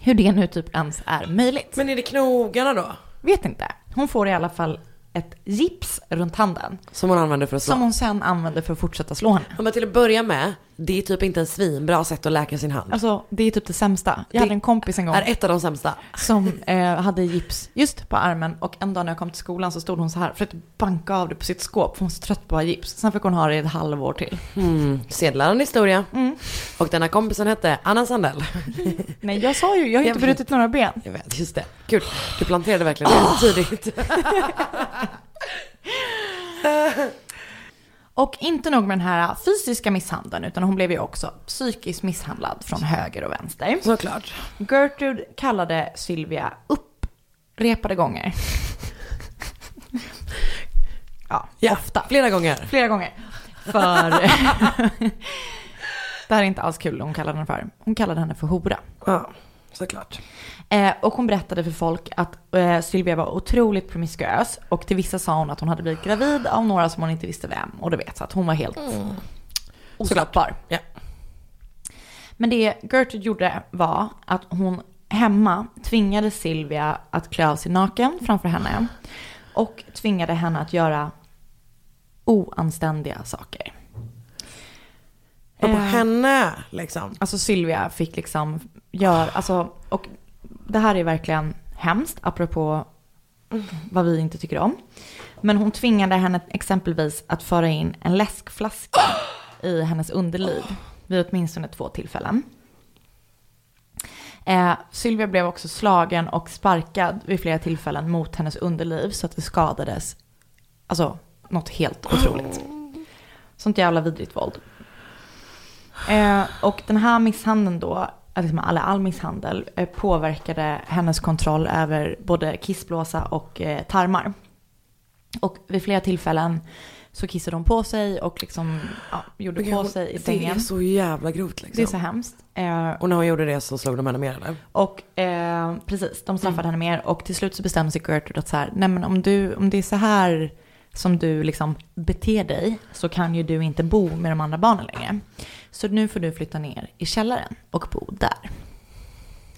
Hur det nu typ ens är möjligt. Men är det knogarna då? Vet inte. Hon får i alla fall ett gips runt handen. Som hon använder för att slå? Som hon sen använder för att fortsätta slå henne. Ja, men till att börja med, det är typ inte en svinbra sätt att läka sin hand. Alltså det är typ det sämsta. Jag Det hade en kompis en gång. är ett av de sämsta. Som eh, hade gips just på armen och en dag när jag kom till skolan så stod hon så här för att banka av det på sitt skåp. För hon var så trött på att ha gips. Sen fick hon ha det i ett halvår till. Mm. Sedlaren historia. Mm. Och denna kompisen hette Anna Sandell. Nej jag sa ju, jag har Jag inte vet. brutit några ben. Jag vet, just det. Kul. Du planterade verkligen det tidigt. Och inte nog med den här fysiska misshandeln utan hon blev ju också psykiskt misshandlad från höger och vänster. Såklart. Gertrude kallade Sylvia upprepade gånger. ja, Ja, ofta. flera gånger. Flera gånger. För det här är inte alls kul hon kallade henne för. Hon kallade henne för hora. Ja, såklart. Eh, och hon berättade för folk att eh, Sylvia var otroligt promiskuös. Och till vissa sa hon att hon hade blivit gravid av några som hon inte visste vem. Och du vet, så att hon var helt oslappbar. Ja. Men det Gertrude gjorde var att hon hemma tvingade Sylvia att klä av sig naken framför henne. Och tvingade henne att göra oanständiga saker. Och på Eh, henne liksom. Alltså Sylvia fick liksom gör, alltså, och det här är verkligen hemskt, apropå vad vi inte tycker om. Men hon tvingade henne exempelvis att föra in en läskflaska i hennes underliv vid åtminstone två tillfällen. Eh, Sylvia blev också slagen och sparkad vid flera tillfällen mot hennes underliv så att det skadades. Alltså något helt otroligt. Sånt jävla vidrigt våld. Eh, och den här misshandeln då, liksom all, all misshandel, eh, påverkade hennes kontroll över både kissblåsa och eh, tarmar. Och vid flera tillfällen så kissade hon på sig och liksom ja, gjorde på hon- sig i Det sängen. är så jävla grovt liksom. Det är så hemskt. Eh, Och när hon gjorde det så slog de henne mer eller? och eh, precis, de straffade Mm. henne mer och till slut så bestämde sig Gertrude att så här, nej men om, du, om det är så här som du liksom beter dig så kan ju du inte bo med de andra barnen längre. Så nu får du flytta ner i källaren och bo där.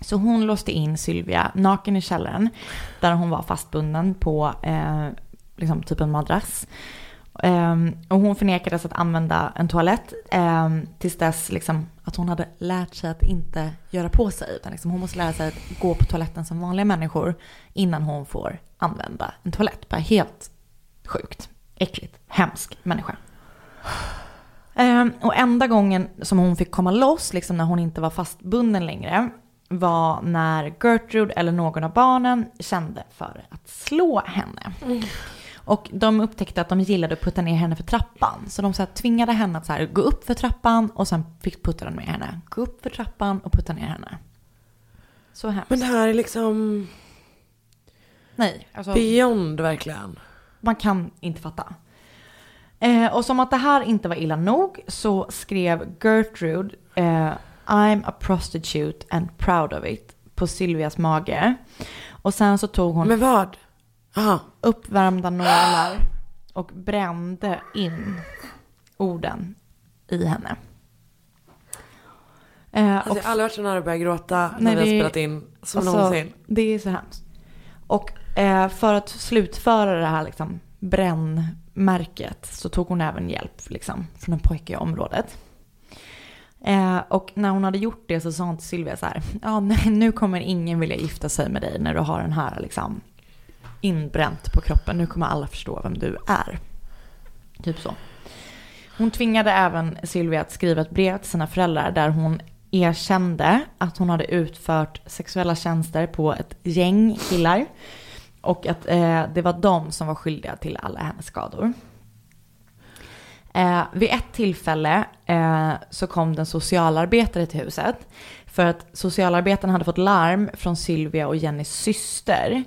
Så hon låste in Sylvia naken i källaren där hon var fastbunden på eh, liksom typ en madrass. Eh, och hon förnekades att använda en toalett eh, tills dess liksom, att hon hade lärt sig att inte göra på sig. Utan liksom, hon måste lära sig att gå på toaletten som vanliga människor innan hon får använda en toalett. Bara helt sjukt, äckligt, hemsk människa. Ehm, och enda gången som hon fick komma loss, liksom när hon inte var fastbunden längre, var när Gertrude eller någon av barnen kände för att slå henne. Och de upptäckte att de gillade att putta ner henne för trappan. Så de så här, tvingade henne att så här, gå upp för trappan och sen fick putta den med henne. Gå upp för trappan och putta ner henne. Så hemskt. Men det här är liksom Nej, alltså, beyond verkligen. man kan inte fatta. Eh, och som att det här inte var illa nog så skrev Gertrude eh, I'm a prostitute and proud of it på Sylvias mage. Och sen så tog hon Men vad? Aha. uppvärmda nålar och brände in orden i henne. Eh, Alltså, och jag har aldrig varit så nära att börja gråta när Nej, vi har spelat in som alltså, någonsin. Det är så hemskt. Och eh, för att slutföra det här liksom, märket så tog hon även hjälp liksom, från en pojke i området. Eh, och när hon hade gjort det så sa hon till Sylvia så här, ja nu kommer ingen vilja gifta sig med dig när du har den här liksom inbränt på kroppen. Nu kommer alla förstå vem du är. Typ så. Hon tvingade även Sylvia att skriva ett brev till sina föräldrar där hon erkände att hon hade utfört sexuella tjänster på ett gäng killar. Och att eh, det var de som var skyldiga till alla hennes skador. Eh, vid ett tillfälle eh, så kom den socialarbetare till huset. För att socialarbetaren hade fått larm från Sylvia och Jennys syster.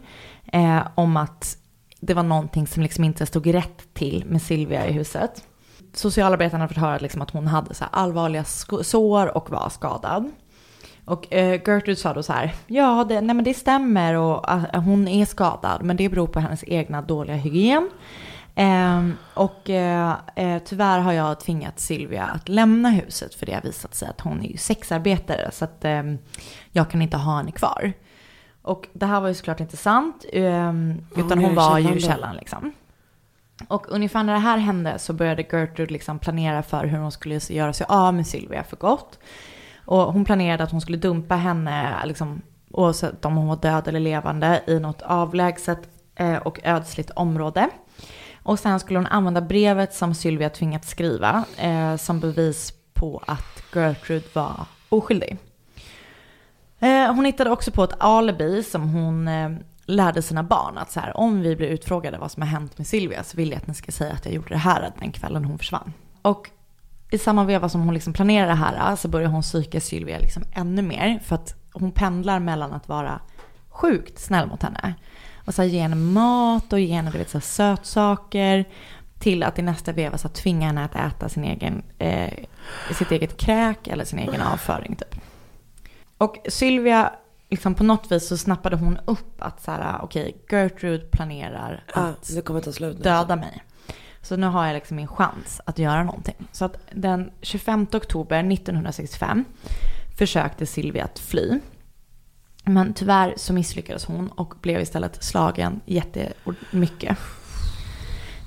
Eh, om att det var någonting som liksom inte stod rätt till med Sylvia i huset. Socialarbetaren hade fått höra liksom att hon hade så här allvarliga sår och var skadad. Och eh, Gertrude sa då så här, ja det, nej men det stämmer och ah, hon är skadad men det beror på hennes egna dåliga hygien. Ehm, och eh, eh, tyvärr har jag tvingat Silvia att lämna huset för det har visat sig att hon är ju sexarbetare så att ehm, jag kan inte ha henne kvar. Och det här var ju såklart inte sant ehm, utan hon hon var ju i källaren liksom. Och ungefär när det här hände så började Gertrude liksom planera för hur hon skulle göra sig av med Sylvia för gott. Och hon planerade att hon skulle dumpa henne, liksom, oavsett om hon var död eller levande, i något avlägset eh, och ödsligt område. Och sen skulle hon använda brevet som Sylvia tvingats skriva eh, som bevis på att Gertrude var oskyldig. Eh, hon hittade också på ett alibi som hon eh, lärde sina barn att så här, om vi blir utfrågade vad som har hänt med Sylvia så vill jag att ni ska säga att jag gjorde det här den kvällen hon försvann. Och i samma veva som hon liksom planerar det här så börjar hon psyka Sylvia liksom ännu mer för att hon pendlar mellan att vara sjukt snäll mot henne och så här, ge henne mat och ge henne du vet, så här, sötsaker till att i nästa veva så här, tvinga henne att äta sin egen, eh, sitt eget kräk eller sin egen avföring typ. Och Sylvia, liksom på något vis så snappade hon upp att så här, okej, Gertrude planerar Ja, att nu. döda mig. Så nu har jag liksom min chans att göra någonting. Så att den 25 oktober 1965 försökte Silvia att fly. Men tyvärr så misslyckades hon och blev istället slagen jättemycket.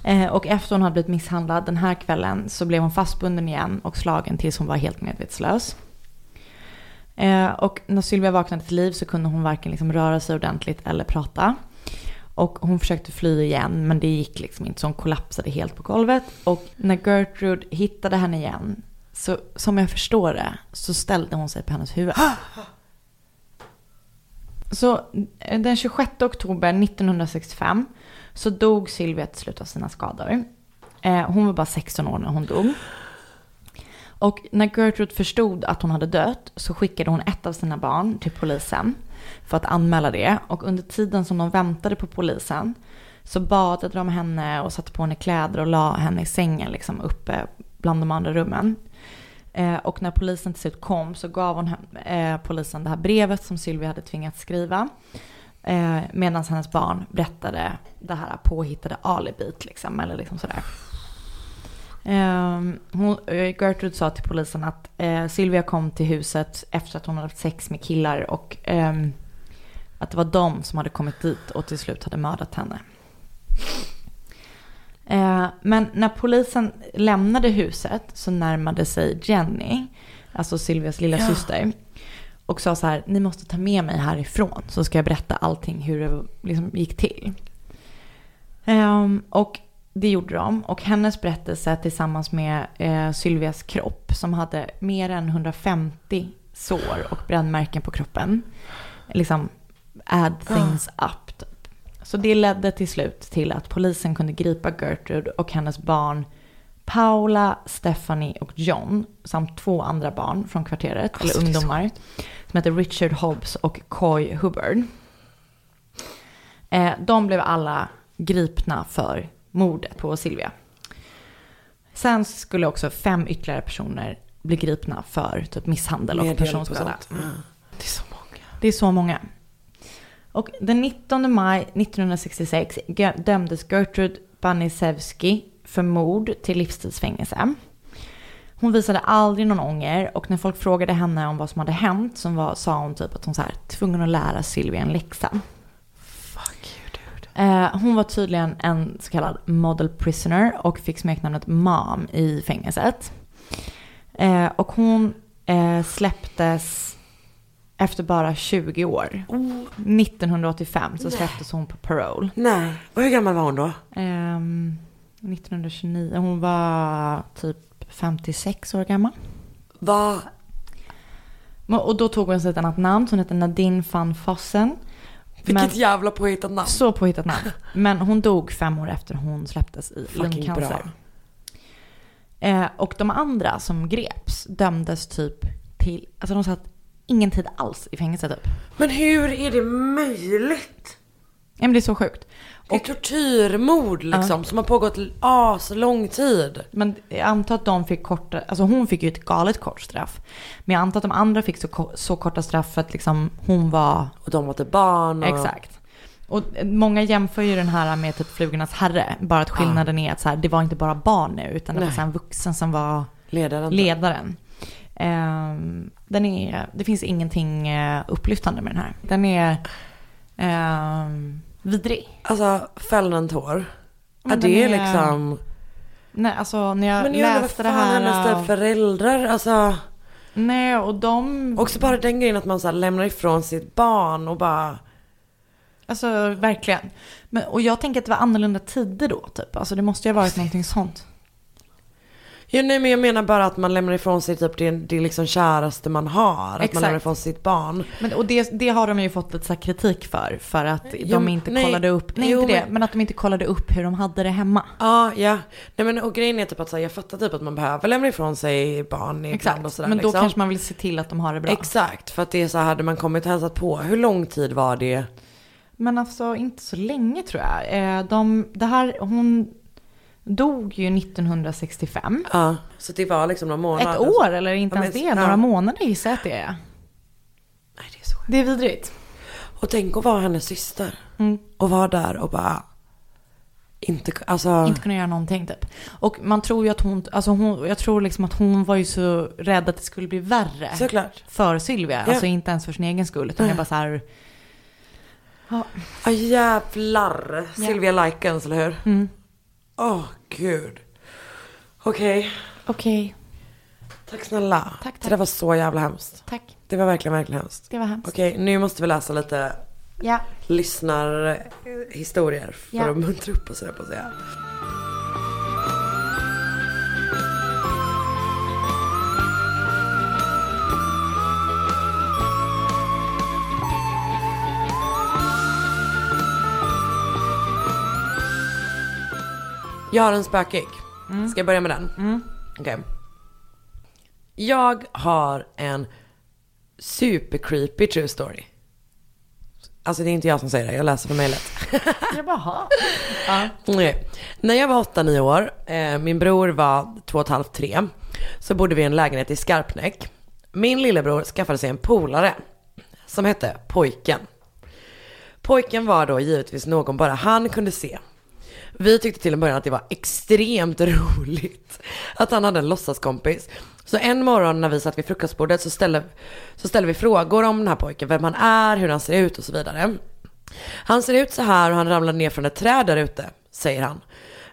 Eh, och efter hon hade blivit misshandlad den här kvällen så blev hon fastbunden igen och slagen tills hon var helt medvetslös. Eh, och när Sylvia vaknade till liv så kunde hon varken liksom röra sig ordentligt eller prata. Och hon försökte fly igen men det gick liksom inte så hon kollapsade helt på golvet. Och när Gertrude hittade henne igen så som jag förstår det så ställde hon sig på hennes huvud. Så eh, den 26 oktober 1965 så dog Sylvia till slut av sina skador. Eh, hon var bara 16 år när hon dog. Och när Gertrude förstod att hon hade dött så skickade hon ett av sina barn till polisen för att anmäla det. Och under tiden som de väntade på polisen så badade de henne och satte på henne kläder och la henne i sängen liksom uppe bland de andra rummen. Eh, och när polisen till slut kom så gav hon eh, polisen det här brevet som Sylvia hade tvingats skriva. Eh, Medan hennes barn berättade det här påhittade alibit liksom, eller liksom sådär. Ehm, hon, eh, Gertrude sa till polisen att eh, Sylvia kom till huset efter att hon hade haft sex med killar och ehm, att det var de som hade kommit dit och till slut hade mördat henne. Eh, men när polisen lämnade huset så närmade sig Jenny, alltså Sylvias lilla Ja. syster, och sa så här, ni måste ta med mig härifrån så ska jag berätta allting hur det liksom gick till. Ehm, och det gjorde de. Och hennes berättelse tillsammans med eh, Sylvias kropp som hade mer än 150 sår och brännmärken på kroppen. Liksom add things up. Typ. Så det ledde till slut till att polisen kunde gripa Gertrude och hennes barn Paula, Stephanie och John samt två andra barn från kvarteret, Alltså, eller så ungdomar, som heter Richard Hobbs och Coy Hubbard. Eh, de blev alla gripna för mordet på Silvia. Sen skulle också fem ytterligare personer bli gripna för typ misshandel och personskada. Ja. Det är så många. Det är så många. Och den 19 maj 1966 gö- dömdes Gertrude Banisewski för mord till livstidsfängelse. Hon visade aldrig någon ånger och när folk frågade henne om vad som hade hänt så var, sa hon typ att hon så här, tvungen att lära Sylvia en läxa. Eh, hon var tydligen en så kallad model prisoner och fick smeknamnet mom i fängelset. Eh, och hon eh, släpptes efter bara 20 år. 1985 så Nej. släpptes hon på parole. Nej, och hur gammal var hon då? Ehm, 1929. Hon var typ 56 år gammal. Vad? Och då tog hon sig ett annat namn. Hon heter Nadine van Fossen. Vilket jävla påhittat namn. Så påhittat namn. Men hon dog fem år efter hon släpptes i lungcancer. Eh, och de andra som greps dömdes typ till, alltså de satt ingen tid alls i fängelse typ. Men hur är det möjligt? men det är så sjukt. Det är tortyrmord liksom Ja. som har pågått as lång tid. Men jag antar att de fick korta, alltså hon fick ju ett galet kort straff. Men jag antar att de andra fick så, så korta straff för att liksom hon var... Och de var till barn. Och... Exakt. Och många jämför ju den här med typ Flugornas herre. Bara att skillnaden är att så här, det var inte bara barn nu utan det var Nej. så här en vuxen som var Ledaren. ledaren. Ehm, den är, det finns ingenting eh, upplyftande med den här. Den är ehm, vidrig. Alltså fäller en tår. Men Ja, det är är- liksom... Nej, alltså när jag Men jag läste det här. hennes av- där föräldrar, alltså. Nej, och de... Också bara den grejen att man så lämnar ifrån sitt barn och bara... Alltså verkligen. Men, och jag tänker att det var annorlunda tider då typ. Alltså det måste ju ha varit någonting sånt. Ja, nej, men jag menar bara att man lämnar ifrån sig typ det, det liksom käraste man har. Att Exakt. man lämnar ifrån sig sitt barn. Men, och det, det har de ju fått lite så kritik för. För att Jo, de inte nej. kollade upp, nej Jo, inte det, men- att de inte kollade upp hur de hade det hemma. Ja, ja. Nej men och grejen är typ att så här, jag fattar typ att man behöver lämna ifrån sig barn ibland och sådär. men då liksom. kanske man vill se till att de har det bra. Exakt, för att det är så här, hade man kommit och hälsat på, hur lång tid var det? Men alltså inte så länge tror jag. Eh, De, det här, hon dog ju 1965. Ja, så det var liksom några månader. Ett år eller inte Ja, ens det, ja. några månader gissar jag att det är. Nej, det är så Det är vidrigt. Och tänk att vara hennes syster. Mm. Och vara där och bara inte, alltså. Inte kunna göra någonting typ. Och man tror ju att hon, alltså hon, jag tror liksom att hon var ju så rädd att det skulle bli värre. Såklart. För Sylvia, Ja. alltså inte ens för sin egen skull. Utan jag bara så här, ja. Ja jävlar. Ja. Sylvia Likens, eller hur? Mm. Åh gud. Okej. Okej. Tack snälla. Tack, Det där var så jävla hemskt. Tack. Det var verkligen, verkligen hemskt. Det var hemskt. Okej, nu måste vi läsa lite Ja. lyssnarhistorier för Ja. att muntra upp och sådär på att säga. Jag har en spökig. Ska jag börja med den? Okej. Jag har en super creepy true story. Alltså det är inte jag som säger det, jag läser från mejlet. Jag ja. Nej. När jag var 8-9 år, eh, min bror var 2,5-3, så bodde vi i en lägenhet i Skarpnäck. Min lillebror skaffade sig en polare som hette Pojken. Pojken var då givetvis någon bara han kunde se. Vi tyckte till en början att det var extremt roligt att han hade en låtsaskompis. Så en morgon när vi satt vid frukostbordet så ställde, så ställde vi frågor om den här pojken, vem han är, hur han ser ut och så vidare. Han ser ut så här och han ramlade ner från ett träd där ute, säger han.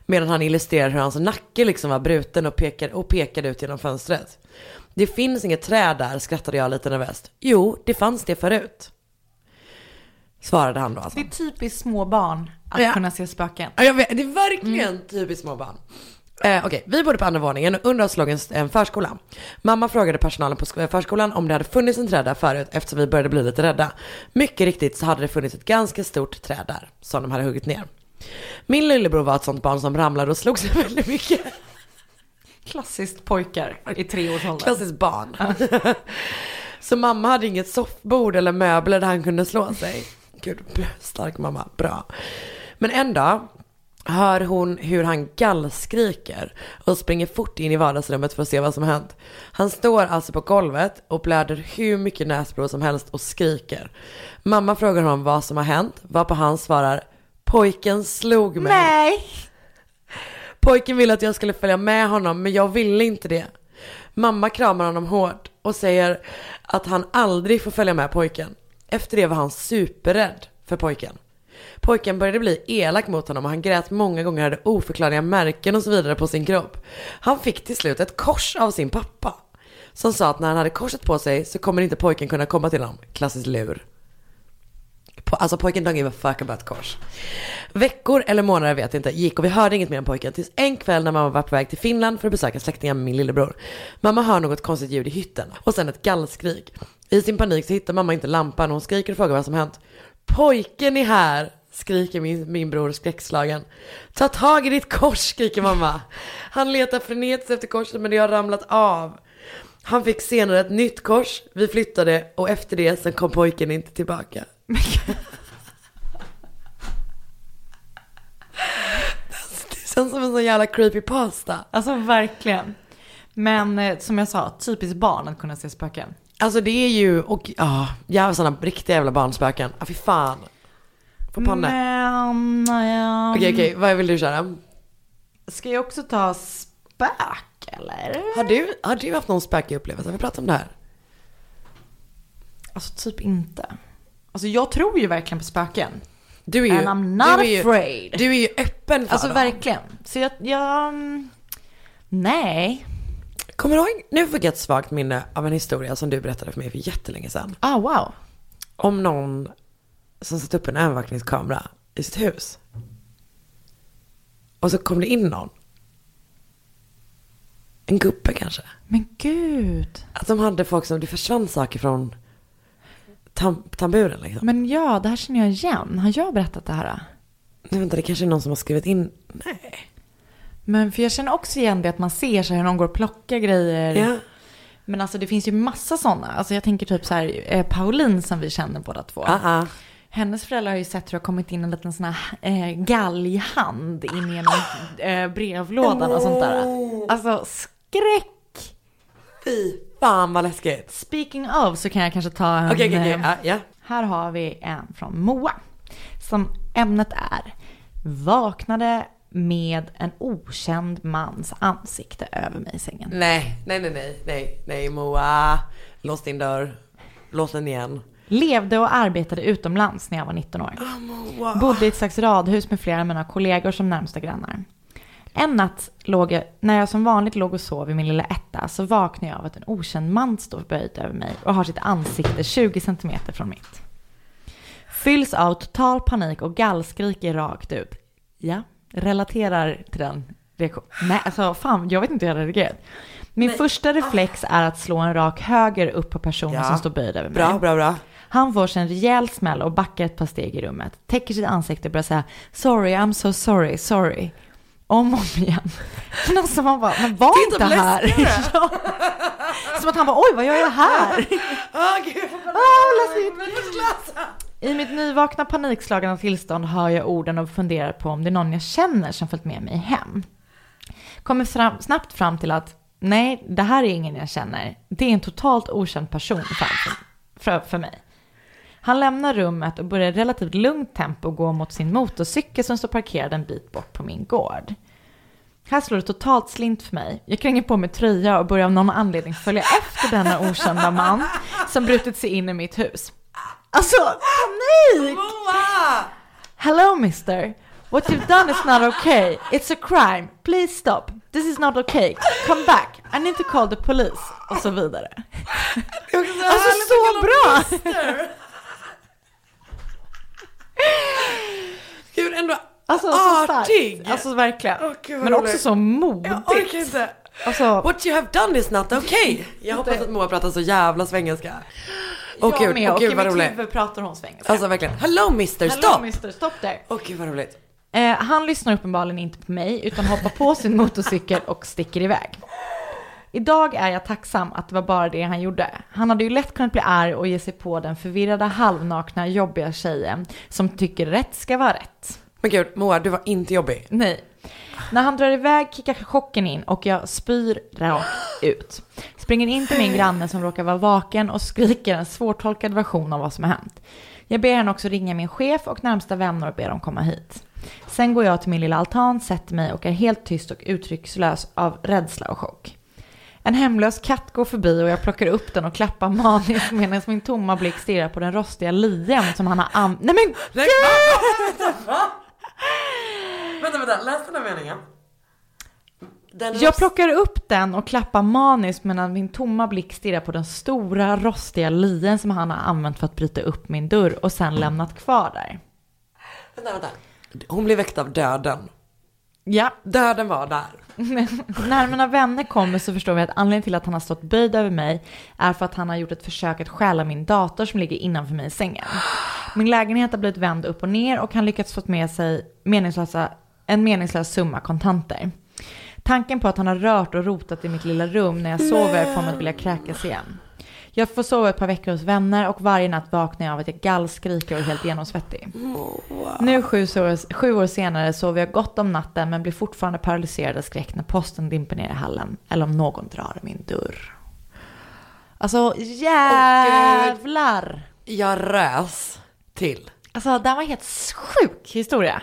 Medan han illustrerar hur hans nacke liksom var bruten och, pekade, och pekade ut genom fönstret. Det finns inget träd där, skrattade jag lite nervöst. Jo, det fanns det förut. Svarade han då alltså. Det är typiskt små barn att Ja. kunna se spöken. Ja, jag vet, det är verkligen typiskt små barn. Eh, Okej, vi bodde på andra våningen och under oss låg en, en förskola. Mamma frågade personalen på sk- förskolan om det hade funnits en träd där förut eftersom vi började bli lite rädda. Mycket riktigt så hade det funnits ett ganska stort träd där som de hade huggit ner. Min lillebror var ett sånt barn som ramlade och slog sig väldigt mycket. Klassiskt pojkar i treårsåldern. Klassiskt barn. så mamma hade inget soffbord eller möbler där han kunde slå sig. Gud, stark mamma, bra. Men en dag hör hon hur han gallskriker och springer fort in i vardagsrummet för att se vad som hänt. Han står alltså på golvet och blöder hur mycket näsblod som helst och skriker. Mamma frågar honom vad som har hänt, varpå han svarar Pojken slog mig. Nej! Pojken ville att jag skulle följa med honom men jag ville inte det. Mamma kramar honom hårt och säger att han aldrig får följa med pojken. Efter det var han superrädd för pojken. Pojken började bli elak mot honom och han grät många gånger och hade oförklarliga märken och så vidare på sin kropp. Han fick till slut ett kors av sin pappa. Som sa att när han hade korset på sig så kommer inte pojken kunna komma till honom. Klassiskt lur. Po- Alltså pojken don't give a fuck about kors. Veckor eller månader vet jag inte gick och vi hörde inget mer om pojken tills en kväll när mamma var på väg till Finland för att besöka släktingar med min lillebror. Mamma hör något konstigt ljud i hytten och sen ett gallskrik. I sin panik så hittar mamma inte lampan och hon skriker och frågar vad som hänt. Pojken är här! Skriker min, min bror skräckslagen. Ta tag i ditt kors, skriker mamma. Han letar frenetiskt efter korset men det har ramlat av. Han fick senare ett nytt kors, vi flyttade och efter det sen kom pojken inte tillbaka. Det Känns som en sån jävla creepy pasta. Alltså verkligen. Men eh, som jag sa, typiskt barn att kunna se spöken. Alltså det är ju, och ja, jävla sådana riktiga jävla barnspöken. Ja fy fan. Få panne. Men, ja, Okej okej, vad vill du köra? Ska jag också ta spök eller? Har du, har du haft någon spökig upplevelse? Har vi pratat om det här? Alltså typ inte. Alltså jag tror ju verkligen på spöken. Du är ju, And I'm not du är ju, afraid. Du är ju öppen för Alltså dem. verkligen. Så jag, jag mm, nej. Kommer du ihåg, nu fick jag ett svagt minne av en historia som du berättade för mig för jättelänge sedan. Ah wow. Om någon som satt upp en övervakningskamera i sitt hus. Och så kom det in någon. En gubbe kanske. Men gud. Att de hade folk som, det försvann saker från tam, tamburen liksom. Men ja, det här känner jag igen. Har jag berättat det här? Nej vänta, det kanske är någon som har skrivit in. Nej. Men för jag känner också igen det att man ser så här någon går och plockar grejer. Ja. Men alltså det finns ju massa sådana. Alltså jag tänker typ så här, eh, Pauline som vi känner båda två. Ah, ah. Hennes föräldrar har ju sett hur det har kommit in en liten sån här eh, galghand in genom eh, brevlådan och sånt där. Alltså skräck! Fy fan vad läskigt. Speaking of så kan jag kanske ta en... Okej, okej, okej. eh, Ja, ja. Här har vi en från Moa. Som ämnet är Vaknade med en okänd mans ansikte över mig i sängen. Nej, nej, nej, nej, nej, nej Moa. Lås din dörr. Lås den igen. Levde och arbetade utomlands när jag var 19 år. Bodde i ett slags radhus med flera av mina kollegor som närmsta grannar. En natt låg jag, när jag som vanligt låg och sov i min lilla etta så vaknade jag av att en okänd man står böjd över mig och har sitt ansikte 20 centimeter från mitt. Fylls av total panik och gallskriker rakt ut. Ja, relaterar till den reaktionen. Nej, alltså fan, jag vet inte hur jag reagerat. Min första reflex är att slå en rak höger upp på personen Ja. som står böjd över mig. Bra, bra, bra. Han får sig en rejäl smäll och backar ett par steg i rummet. Täcker sitt ansikte och börjar säga sorry, I'm so sorry, sorry. Om och om igen. Men alltså man bara, men var inte här. ja. Som att han bara, oj vad gör jag här? Åh gud. Ah, läskigt. I mitt nyvakna panikslagna tillstånd hör jag orden och funderar på om det är någon jag känner som följt med mig hem. Kommer fram, snabbt fram till att nej, det här är ingen jag känner. Det är en totalt okänd person för, för mig. Han lämnar rummet och börjar i relativt lugnt tempo gå mot sin motorcykel som står parkerad en bit bort på min gård. Här slår det totalt slint för mig. Jag kränger på mig tröja och börjar av någon anledning följa efter denna okända man som brutit sig in i mitt hus. Alltså, panik! Hello mister. What you've done is not okay. It's a crime. Please stop. This is not okay. Come back. I need to call the police. Och så vidare. Alltså så bra! Gud, ändå Alltså artig. Alltså verkligen. Vad Men också så modigt. Jag orkar inte. Alltså, What you have done is not okay. Jag hoppas att Moa pratar så jävla svengelska. Jag gud, med. och gud vad roligt. huvud pratar hon svengelska. Alltså verkligen. Hello mister, Hello stop! mister, stopp där. Åh gud vad roligt. Eh, han lyssnar uppenbarligen inte på mig utan hoppar på sin motorcykel och sticker iväg. Idag är jag tacksam att det var bara det han gjorde. Han hade ju lätt kunnat bli arg och ge sig på den förvirrade, halvnakna, jobbiga tjejen som tycker rätt ska vara rätt. Men gud, Moa, du var inte jobbig. Nej. När han drar iväg kickar chocken in och jag spyr rakt ut. Springer in till min granne som råkar vara vaken och skriker en svårtolkad version av vad som har hänt. Jag ber henne också ringa min chef och närmsta vänner och ber dem komma hit. Sen går jag till min lilla altan, sätter mig och är helt tyst och uttryckslös av rädsla och chock. En hemlös katt går förbi och jag plockar upp den och klappar maniskt medan min tomma blick stirrar på den rostiga lien som han har am... Nej men Nej, vänta, vänta, läs den här meningen. Den Jag plockar upp den och klappar maniskt medan min tomma blick stirrar på den stora rostiga lien som han har använt för att bryta upp min dörr och sen lämnat kvar där. Vänta, vänta. Hon blev väckt av döden. Ja. Döden var där. När mina vänner kommer så förstår vi att anledningen till att han har stått böjd över mig är för att han har gjort ett försök att stjäla min dator som ligger innanför mig i sängen. Min lägenhet har blivit vänd upp och ner och han lyckats fått med sig meningslösa, en meningslös summa kontanter. Tanken på att han har rört och rotat i mitt lilla rum när jag sover får mig att vilja kräkas igen. Jag får sova ett par veckor hos vänner och varje natt vaknar jag av att jag gallskriker och är helt genomsvettig. Nu sju år, sju år senare sover jag gott om natten men blir fortfarande paralyserad av skräck när posten dimper ner i hallen eller om någon drar min dörr. Alltså jävlar! Jag rös till. Alltså den var helt sjuk historia.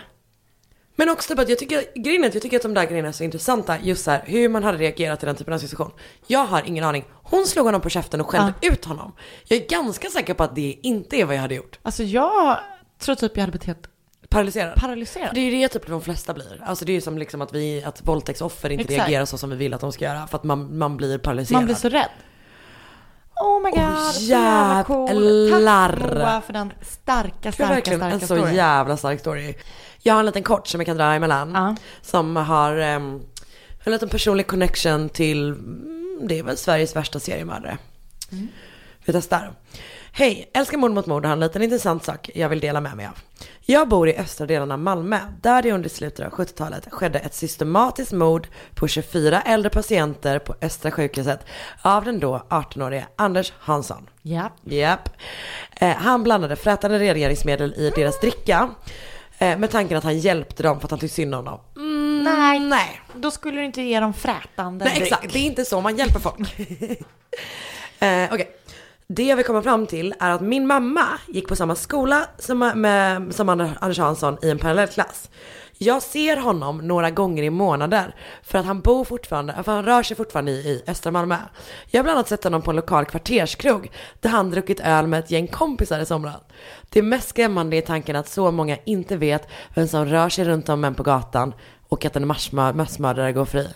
Men också typ att jag tycker, grejen är att jag tycker att de där grejerna är så intressanta. Just så här, hur man hade reagerat i den typen av situation. Jag har ingen aning. Hon slog honom på käften och skällde ut honom. Jag är ganska säker på att det inte är vad jag hade gjort. Alltså jag tror typ jag hade helt Paralyserad. paralyserad. Det är ju det typ de flesta blir. Alltså det är ju som liksom att vi, att våldtäktsoffer inte Exakt. reagerar så som vi vill att de ska göra. För att man, man blir paralyserad. Man blir så rädd. Oh my god, Åh, så jävla cool. Tack Moa för den starka, Det är starka, verkligen starka en så story. jävla stark story. Jag har en liten kort som jag kan dra emellan. Som har um, en liten personlig connection till, mm, det är väl Sveriges värsta seriemördare. Vi testar. Hej, älskar mord mot mord har en liten intressant sak jag vill dela med mig av. Jag bor i östra delen av Malmö, där det under slutet av 70-talet skedde ett systematiskt mord på 24 äldre patienter på Östra sjukhuset av den då 18-årige Anders Hansson. Ja. Japp. Eh, han blandade frätande rengöringsmedel i deras dricka med tanken att han hjälpte dem för att han tyckte synd om dem. nej. nej. Då skulle du inte ge dem frätande Nej, exakt. Det är inte så man hjälper folk. eh, Okej. Det jag vill komma fram till är att min mamma gick på samma skola som, med, som Anders Hansson i en parallellklass. Jag ser honom några gånger i månader för att han bor fortfarande, för han rör sig fortfarande i, i östra Malmö. Jag har bland annat sett honom på en lokal kvarterskrog där han druckit öl med ett gäng kompisar i somras. Det mest skrämmande är tanken att så många inte vet vem som rör sig runt om män på gatan och att en massmör- massmördare går fri.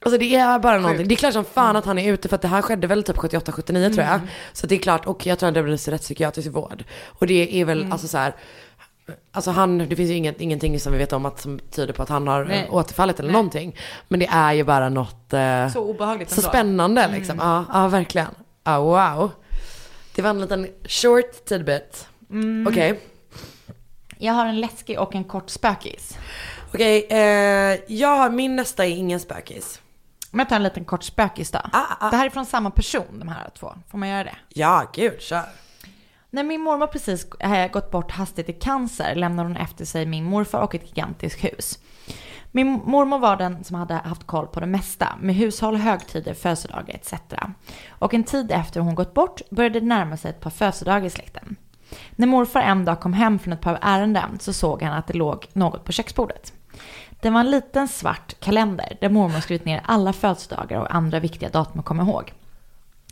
Alltså det är bara någonting. Det är klart som fan att han är ute för att det här skedde väl typ 78-79 tror jag. Mm. Så det är klart, och jag tror han dömdes i rättspsykiatrisk vård. Och det är väl Mm. alltså så här. Alltså han, det finns ju inget, ingenting som vi vet om att som tyder på att han har Nej. återfallit eller Nej. någonting. Men det är ju bara något eh, Så obehagligt så ändå. spännande liksom. Mm. Ja, ja, verkligen. Ja, wow. Det var en liten short tidbit. Mm. Okej. Jag har en läskig och en kort spökis. Okej, eh, jag har, min nästa är ingen spökis. Om jag tar en liten kort spökis då. Ah, Det här är från samma person, de här två. Får man göra det? Ja, gud, kör. När min mormor precis gått bort hastigt i cancer lämnar hon efter sig min morfar och ett gigantiskt hus. Min mormor var den som hade haft koll på det mesta med hushåll, högtider, födelsedagar etc. Och en tid efter hon gått bort började det närma sig ett par födelsedagar i släkten. När morfar en dag kom hem från ett par ärenden så såg han att det låg något på köksbordet. Det var en liten svart kalender där mormor skrivit ner alla födelsedagar och andra viktiga datum att komma ihåg.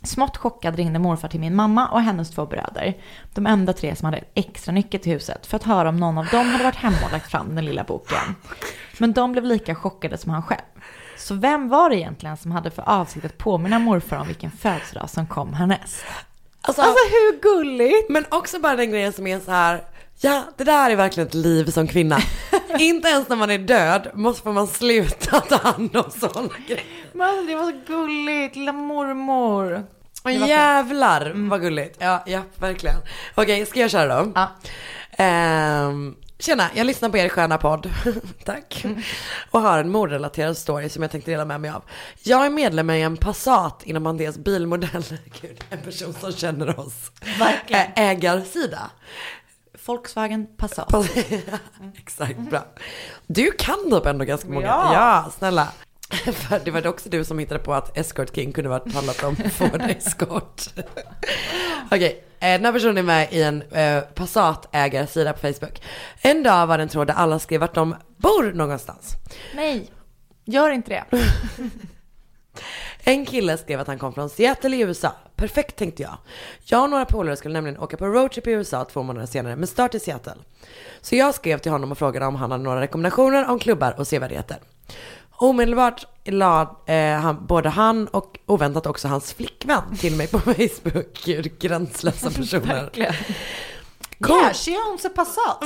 Smått chockad ringde morfar till min mamma och hennes två bröder. De enda tre som hade extra nyckel till huset för att höra om någon av dem hade varit hemma och lagt fram den lilla boken. Men de blev lika chockade som han själv. Så vem var det egentligen som hade för avsikt att påminna morfar om vilken födelsedag som kom härnäst? Alltså, hur gulligt? Men också bara den grejen som är så här. Ja, det där är verkligen ett liv som kvinna. Inte ens när man är död måste får man sluta ta hand om sådana grejer. Men alltså, det var så gulligt, lilla mormor. Fint. jävlar vad gulligt. Ja, ja verkligen. Okej, ska jag köra då? Ja. Ehm, tjena, jag lyssnar på er sköna podd. Tack. Och har en mordrelaterad story som jag tänkte dela med mig av. Jag är medlem i en Passat inom Andreas bilmodell. Gud, en person som känner oss. Verkligen. Ägarsida. Volkswagen Passat. Exakt, bra. Du kan typ ändå ganska många. Ja. Ja, snälla. För det var också du som hittade på att Escort King kunde varit handlat om Ford Escort. Okej, eh, den här personen är med i en eh, Passat-ägarsida på Facebook. En dag var det en tråd där alla skrev vart de bor någonstans. Nej, gör inte det. En kille skrev att han kom från Seattle i USA. Perfekt tänkte jag. Jag och några polare skulle nämligen åka på roadtrip i USA två månader senare med start i Seattle. Så jag skrev till honom och frågade om han hade några rekommendationer om klubbar och sevärdheter. Omedelbart lade eh, han, både han och oväntat också hans flickvän till mig på Facebook. Gud, gränslösa personer. Cool. Yeah, she owns a Passat.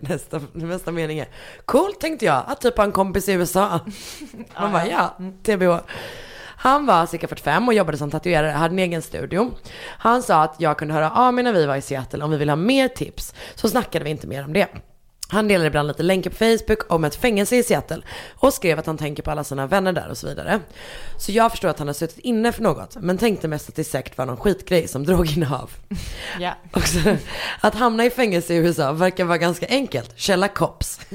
Nästa, nästa mening är, coolt tänkte jag, att typ ha en kompis i USA. Man bara, ja, TBH. Han var cirka 45 och jobbade som tatuerare, hade en egen studio. Han sa att jag kunde höra av mig när vi var i Seattle om vi ville ha mer tips. Så snackade vi inte mer om det. Han delar ibland lite länkar på Facebook om ett fängelse i Seattle och skrev att han tänker på alla sina vänner där och så vidare. Så jag förstår att han har suttit inne för något, men tänkte mest att det säkert var någon skitgrej som droginnehav. Ja. Också, att hamna i fängelse i USA verkar vara ganska enkelt. Källa Cops.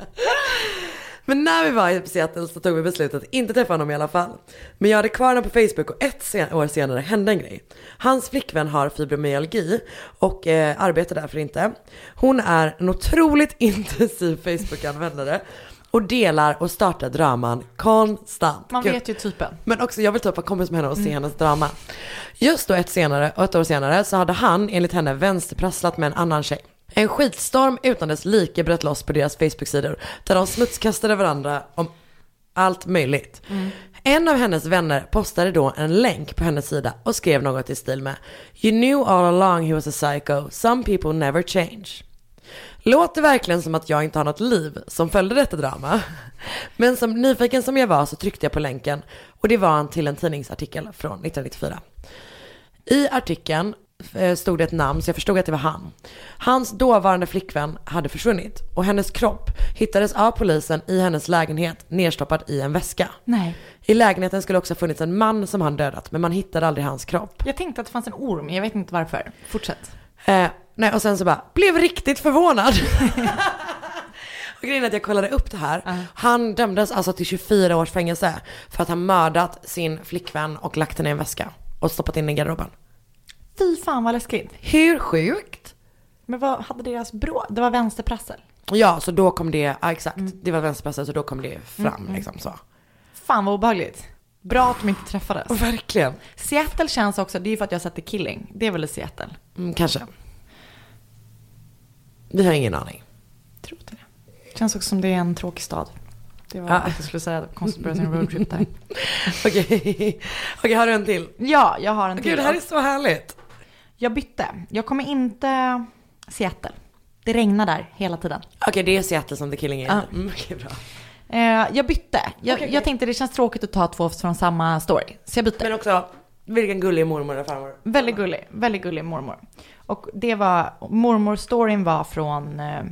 Men när vi var i Seattle så tog vi beslutet att inte träffa honom i alla fall. Men jag hade kvar honom på Facebook och ett sen- år senare hände en grej. Hans flickvän har fibromyalgi och eh, arbetar därför inte. Hon är en otroligt intensiv Facebook-användare och delar och startar draman konstant. Man vet ju typen. Men också jag vill ta upp en kompis med henne och se hennes drama. Just då ett, senare, ett år senare så hade han enligt henne vänsterprasslat med en annan tjej. En skitstorm utan dess like bröt loss på deras Facebook-sidor där de smutskastade varandra om allt möjligt. En av hennes vänner postade då en länk på hennes sida och skrev något i stil med You knew all along he was a psycho, some people never change. Låter verkligen som att jag inte har något liv som följde detta drama. Men som nyfiken som jag var så tryckte jag på länken och det var en till en tidningsartikel från 1994. I artikeln stod det ett namn så jag förstod att det var han. Hans dåvarande flickvän hade försvunnit och hennes kropp hittades av polisen i hennes lägenhet nedstoppad i en väska. Nej. I lägenheten skulle också ha funnits en man som han dödat men man hittade aldrig hans kropp. Jag tänkte att det fanns en orm, jag vet inte varför. Fortsätt. Eh, nej, och sen så bara, blev riktigt förvånad. och grejen är att jag kollade upp det här. Han dömdes alltså till 24 års fängelse för att ha mördat sin flickvän och lagt henne i en väska och stoppat in i garderoben. Fy fan vad läskigt. Hur sjukt? Men vad hade deras brå? Det var vänsterprassel. Ja, så då kom det, ja exakt, det var vänsterpassat så då kom det fram Mm, mm. liksom så. Fan vad obehagligt. Bra att de inte träffades. Verkligen. Seattle känns också, det är ju för att jag har sett The Killing. Det är väl i Seattle? Mm, kanske. Vi har ingen aning. Tror inte det. Känns också som det är en tråkig stad. Det var Ja. att jag skulle säga konstigt börja sin roadtrip där. Okej, okej har du en till? Ja, jag har en Gud, till. det här är så härligt. Jag bytte. Jag kommer inte Seattle. Det regnar där hela tiden. Okej, det är Seattle som The Killing är. Ja. Mm, okej, bra. Eh, jag bytte. Jag, Okej, okej. jag tänkte det känns tråkigt att ta två från samma story. Så jag bytte. Men också, vilken gullig mormor och farmor. Väldigt gullig, väldigt gullig mormor. Och det var, mormor-storyn var från, eh,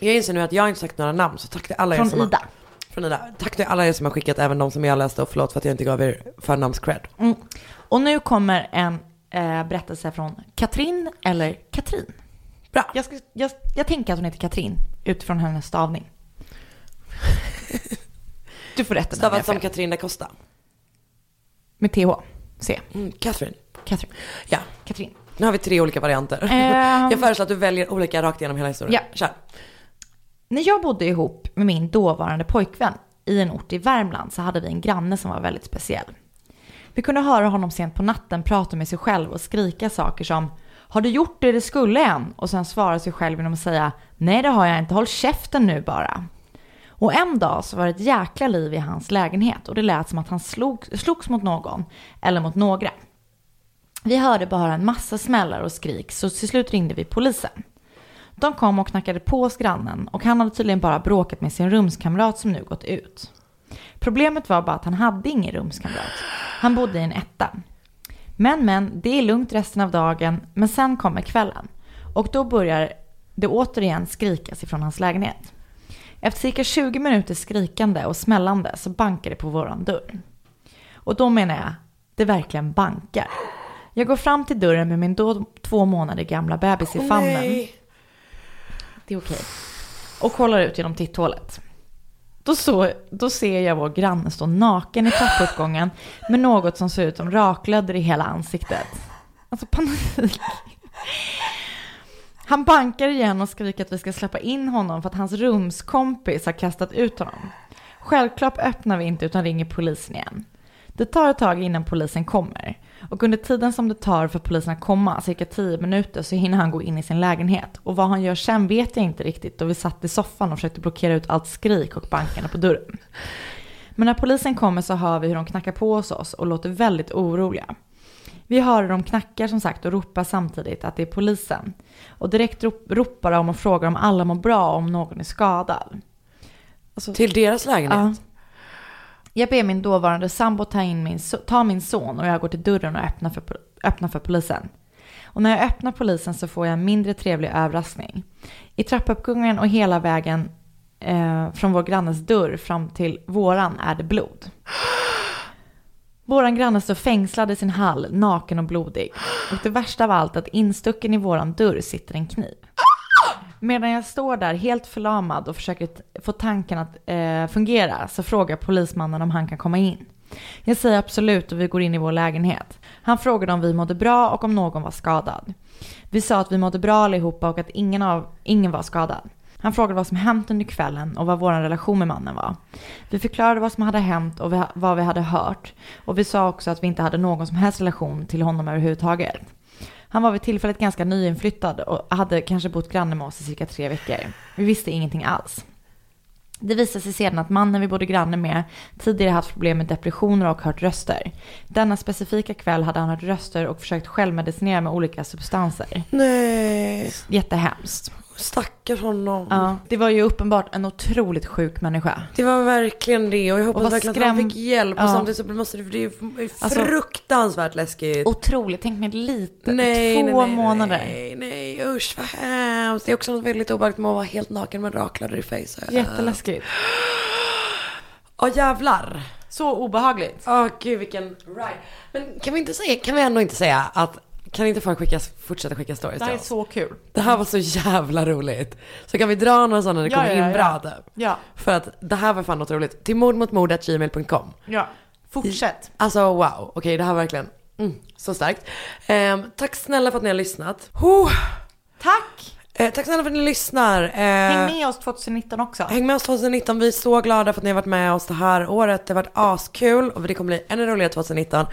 Jag inser nu att jag inte sagt några namn, så tack till alla er från som har- Ida. Från Ida. Tack till alla er som har skickat, även de som jag läste och förlåt för att jag inte gav er förnamns-cred. Mm. Och nu kommer en eh, berättelse från Katrin eller Katrin. Bra. Jag, ska, jag, jag tänker att hon heter Katrin utifrån hennes stavning. Du får rätta mig Stavat som. Katrin da Costa. Med TH. C. Mm, Catherine. Katrin. Ja. Katrin. Nu har vi tre olika varianter. Ehm. Jag föreslår att du väljer olika rakt igenom hela historien. Ja. Kör. När jag bodde ihop med min dåvarande pojkvän i en ort i Värmland så hade vi en granne som var väldigt speciell. Vi kunde höra honom sent på natten prata med sig själv och skrika saker som Har du gjort det du skulle än? Och sen svara sig själv genom att säga Nej det har jag inte, håll käften nu bara. Och en dag så var det ett jäkla liv i hans lägenhet och det lät som att han slog, slogs mot någon eller mot några. Vi hörde bara en massa smällar och skrik så till slut ringde vi polisen. De kom och knackade på hos grannen och han hade tydligen bara bråkat med sin rumskamrat som nu gått ut. Problemet var bara att han hade ingen rumskamrat. Han bodde i en etta. Men men, det är lugnt resten av dagen, men sen kommer kvällen. Och då börjar det återigen skrikas ifrån hans lägenhet. Efter cirka 20 minuters skrikande och smällande så bankar det på våran dörr. Och då menar jag, det verkligen bankar. Jag går fram till dörren med min då två månader gamla bebis i famnen. nej. Det är okej. Och kollar ut genom titthålet. Då, så, då ser jag vår granne stå naken i trappuppgången med något som ser ut som raklödder i hela ansiktet. Alltså panik. Han bankar igen och skriker att vi ska släppa in honom för att hans rumskompis har kastat ut honom. Självklart öppnar vi inte utan ringer polisen igen. Det tar ett tag innan polisen kommer. Och under tiden som det tar för polisen att komma, cirka 10 minuter, så hinner han gå in i sin lägenhet. Och vad han gör sen vet jag inte riktigt då vi satt i soffan och försökte blockera ut allt skrik och bankarna på dörren. Men när polisen kommer så hör vi hur de knackar på hos oss och låter väldigt oroliga. Vi hör hur de knackar som sagt och ropar samtidigt att det är polisen. Och direkt rop, ropar de och frågar om alla mår bra och om någon är skadad. Alltså, Till deras lägenhet? Ja. Jag ber min dåvarande sambo ta, in min, ta min son och jag går till dörren och öppnar för, öppnar för polisen. Och när jag öppnar polisen så får jag en mindre trevlig överraskning. I trappuppgången och hela vägen eh, från vår grannes dörr fram till våran är det blod. Våran granne står fängslad i sin hall, naken och blodig. Och det värsta av allt är att instucken i våran dörr sitter en kniv. Medan jag står där helt förlamad och försöker få tanken att eh, fungera så frågar polismannen om han kan komma in. Jag säger absolut och vi går in i vår lägenhet. Han frågade om vi mådde bra och om någon var skadad. Vi sa att vi mådde bra allihopa och att ingen, av, ingen var skadad. Han frågade vad som hänt under kvällen och vad vår relation med mannen var. Vi förklarade vad som hade hänt och vad vi hade hört. Och vi sa också att vi inte hade någon som helst relation till honom överhuvudtaget. Han var vid tillfället ganska nyinflyttad och hade kanske bott granne med oss i cirka tre veckor. Vi visste ingenting alls. Det visade sig sedan att mannen vi bodde granne med tidigare haft problem med depressioner och hört röster. Denna specifika kväll hade han hört röster och försökt självmedicinera med olika substanser. Nej. Jättehemskt. Stackars honom. Ja, det var ju uppenbart en otroligt sjuk människa. Det var verkligen det och jag hoppas vad verkligen att han skräm- fick hjälp och Ja. samtidigt så måste det, det är ju Alltså- fruktansvärt läskigt. Otroligt, tänk mig lite. Nej, Två nej, nej, månader. Nej, nej, usch vad hemskt. Det är också något väldigt obehagligt med att vara helt naken med rakladdar i face. Jätteläskigt. Ja jävlar. Så obehagligt. Åh gud vilken ride. Men kan vi inte säga, kan vi ändå inte säga att kan inte folk skicka, fortsätta skicka stories Det här är så kul. Det här var så jävla roligt. Så kan vi dra några sådana när det Ja, kommer ja, in ja. bra typ. Ja. För att det här var fan något roligt. Till mordmotmord.gmail.com Ja. Fortsätt. Alltså wow, okej det här var verkligen mm, så starkt. Ehm, tack snälla för att ni har lyssnat. Huh. Tack! Eh, tack snälla för att ni lyssnar. Eh, Häng med oss 2019 också. Häng med oss 2019. Vi är så glada för att ni har varit med oss det här året. Det har varit askul och det kommer bli ännu roligare 2019.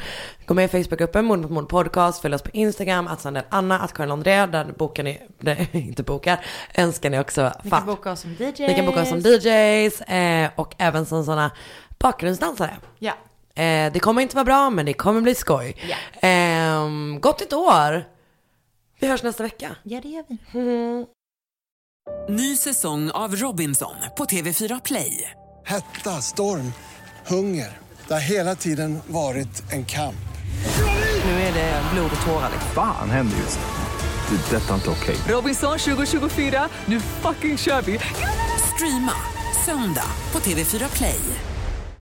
Gå med i Facebookgruppen Mord mot mord podcast. Följ oss på Instagram, att Sandel Anna, att Karin André. Där bokar ni, nej inte bokar, önskar ni också. Ni kan boka oss som DJs. Ni kan boka oss som DJs eh, och även som sådana bakgrundsdansare. Ja. Eh, det kommer inte vara bra men det kommer bli skoj. Eh, gott nytt år! Vi hörs nästa vecka. Ja, det gör vi. Ny säsong av Robinson på TV4 Play. Hetta, storm, hunger. Det har hela tiden varit en kamp. Nu är det blod och tårar. Fan händer just nu. Det. är Detta är inte okej. Robinson 2024, nu fucking kör vi! Streama söndag på TV4 Play.